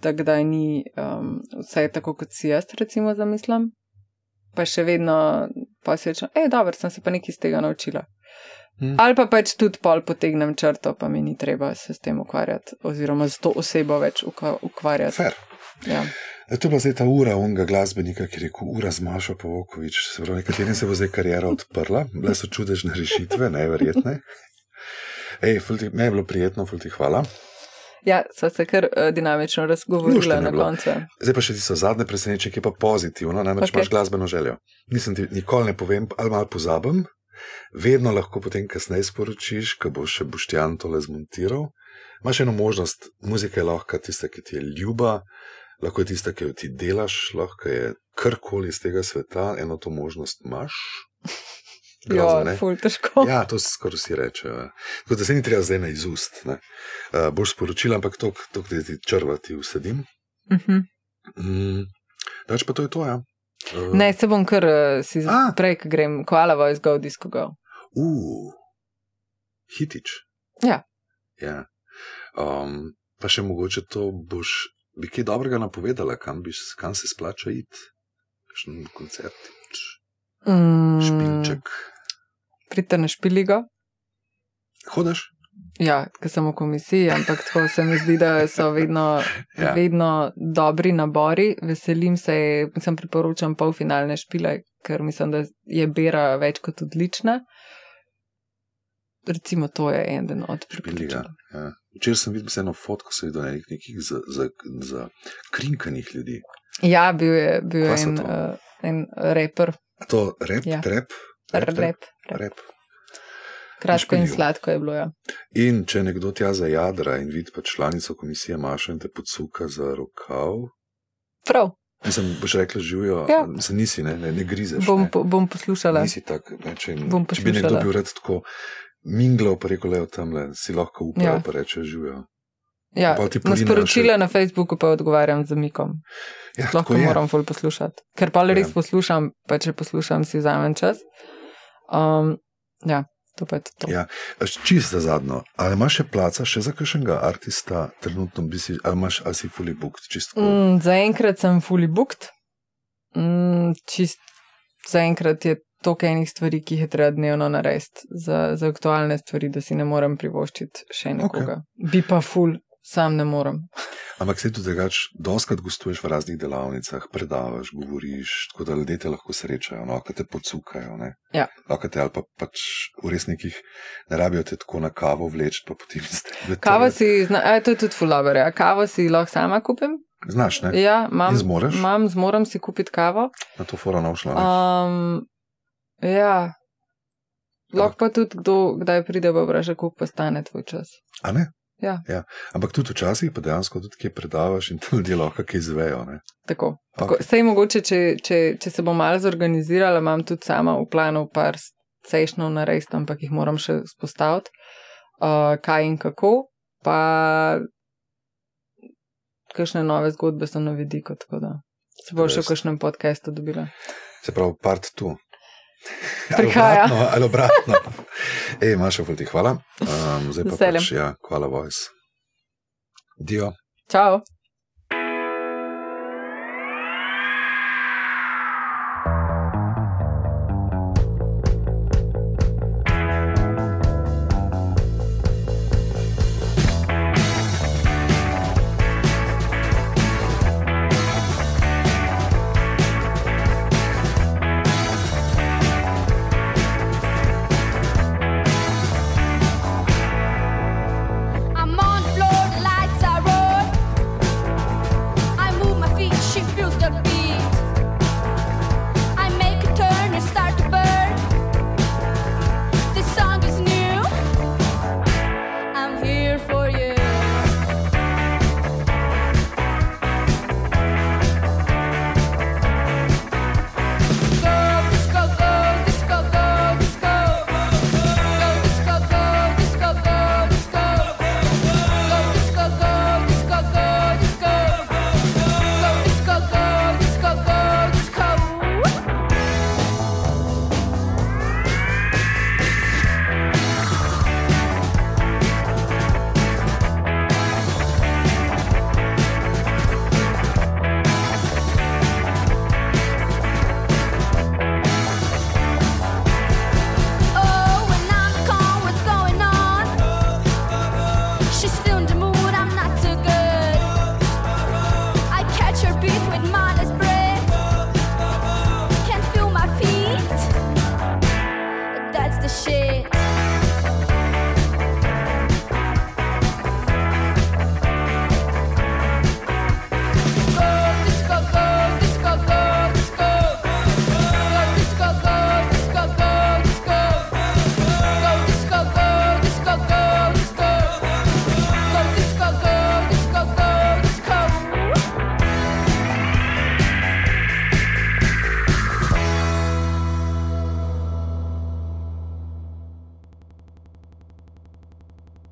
da kdaj ni um, vse tako, kot si jaz recimo zamislim. Pa še vedno pa si rečem, hej, dobro, sem se pa nekaj iz tega naučila. Hm. Ali pa pač tudi pol potegnem črto, pa mi ni treba se s tem ukvarjati, oziroma z to osebo več ukva- ukvarjati. fair. Ja. E, To bila zdaj ta ura onega glasbenika, ki je rekel: Ura z Mašo Pavokovič. Se pravi, nekaterim se bo zdaj karijera odprla, bile so čudežne rešitve, neverjetne. Ej, ti, me je bilo prijetno, ful ti hvala. Ja, sva se kar uh, dinamično razgovorila je na koncu. Zdaj pa še tisto zadnje presenečenje, ki je pa pozitivno, namreč Ok. okay. imaš glasbeno željo. Nisem ti nikoli ne povem, ali malo pozabim, vedno lahko potem kasneje sporočiš, ko boš še Boštjan tole zmontiral. Imaš eno možnost, muzika je lahko tista, ki ti je ljuba, lahko je tista, ki jo ti delaš, lahko je karkoli iz tega sveta, eno to možnost imaš. Grozno, Ja, ne? ful težko. Ja, to skoraj vsi rečejo. Tako da se ni treba zdaj na izust. Uh, boš sporočila, ampak to, da ti črvati vsedim. Uh -huh. Mm, Dač pa to je to, ja. Uh, Ne, se bom kar uh, si A. prej, ko grem, koala voice go, disco go. Uh, hitič. Ja. ja. Um, pa še mogoče to boš, bi kaj dobrega napovedala, kam, bi, kam se splača iti. Kakšen koncert, Mm, špilček. Pridite na špiligo. Hodaš? Ja, ker sem v komisiji, ampak tako se mi zdi, da so vedno, Ja. vedno dobri nabori. Veselim se, sem priporočam polfinalne špile, ker mislim, da je Bera več kot odlična. Recimo, to je eden od priporočil. Ja. Včeraj sem videl eno fotko, se videl nekih, nekih za, za, za krinkanih ljudi. Ja, bil je, bil je en, uh, en reper, to rep, Ja. trep? rep, rep. rep. Kratko in sladko je bilo. Ja. In če nekdo tja za jadra in vidi pa članico komisije Maša in te podsuka za rokav, Prav, mislim, boš rekla živijo, Ja. nisi, ne, ne, ne grizeš. bom, ne. po- bom poslušala. Nisi tak, ne, če, Bom če bi nekdo poslušala. bil rad tako minglal, pa rekel, le tam le, si lahko upal, ja. Ja. pa reče živijo. Ja, na sporočila še- na Facebooku pa odgovarjam z mikom. Ja, Lahko moram ful poslušati. Ker pa res Ja. poslušam, pa če poslušam, si vzamem čas. Um, ja, to pa je to. Ja. Čisto za zadnjo, ali imaš še placa še za kakšnega artista, trenutno bi si, ali imaš, ali si fully booked. Mm. Mm, zaenkrat sem fully booked. Mm, čist zaenkrat je toliko enih stvari, ki jih je treba dnevno narediti za, za aktualne stvari, da si ne morem privoščiti še nekoga. Okay. Bi pa ful, sam ne morem. Ampak se tudi drugače, doskrat gostuješ v raznih delavnicah, predavaš, govoriš, tako da ljudje te lahko srečajo, no, ki te podsukajo. Ne? Ja. Lahko te ali pa pač v resnikih ne rabijo te tako na kavo vleči, pa potem ste. Kavo si, zna, a, to je tudi fulaber, ja. kavo si lahko sama kupim. Znaš, ne? Ja, imam, zmoreš? imam, zmorem si kupiti kavo. Na to fora naušla. Um, Ja. Lahko pa tudi kdo, kdaj pride, pa vpraša, koliko pa stane tvoj čas. A ne? Ja. ja. Ampak tudi včasih pa dejansko tudi kje predavaš in tudi ljudje lahko kaj izvejo. Ne? Tako. Tako. Sej mogoče, če, če, če se bom malo zorganizirala, imam tudi sama v planu par sejšnov narediti, ampak jih moram še spostaviti, uh, kaj in kako. Pa kakšne nove zgodbe so na vidiku, tako da se bo še v kakšnem podkastu dobila. Se pravi, part tu. Prihaja. Ali obratno. Ej, Maša, ti hvala. Um, zdaj pa Veseljem. pač, ja, hvala, voice. Dio. Čau.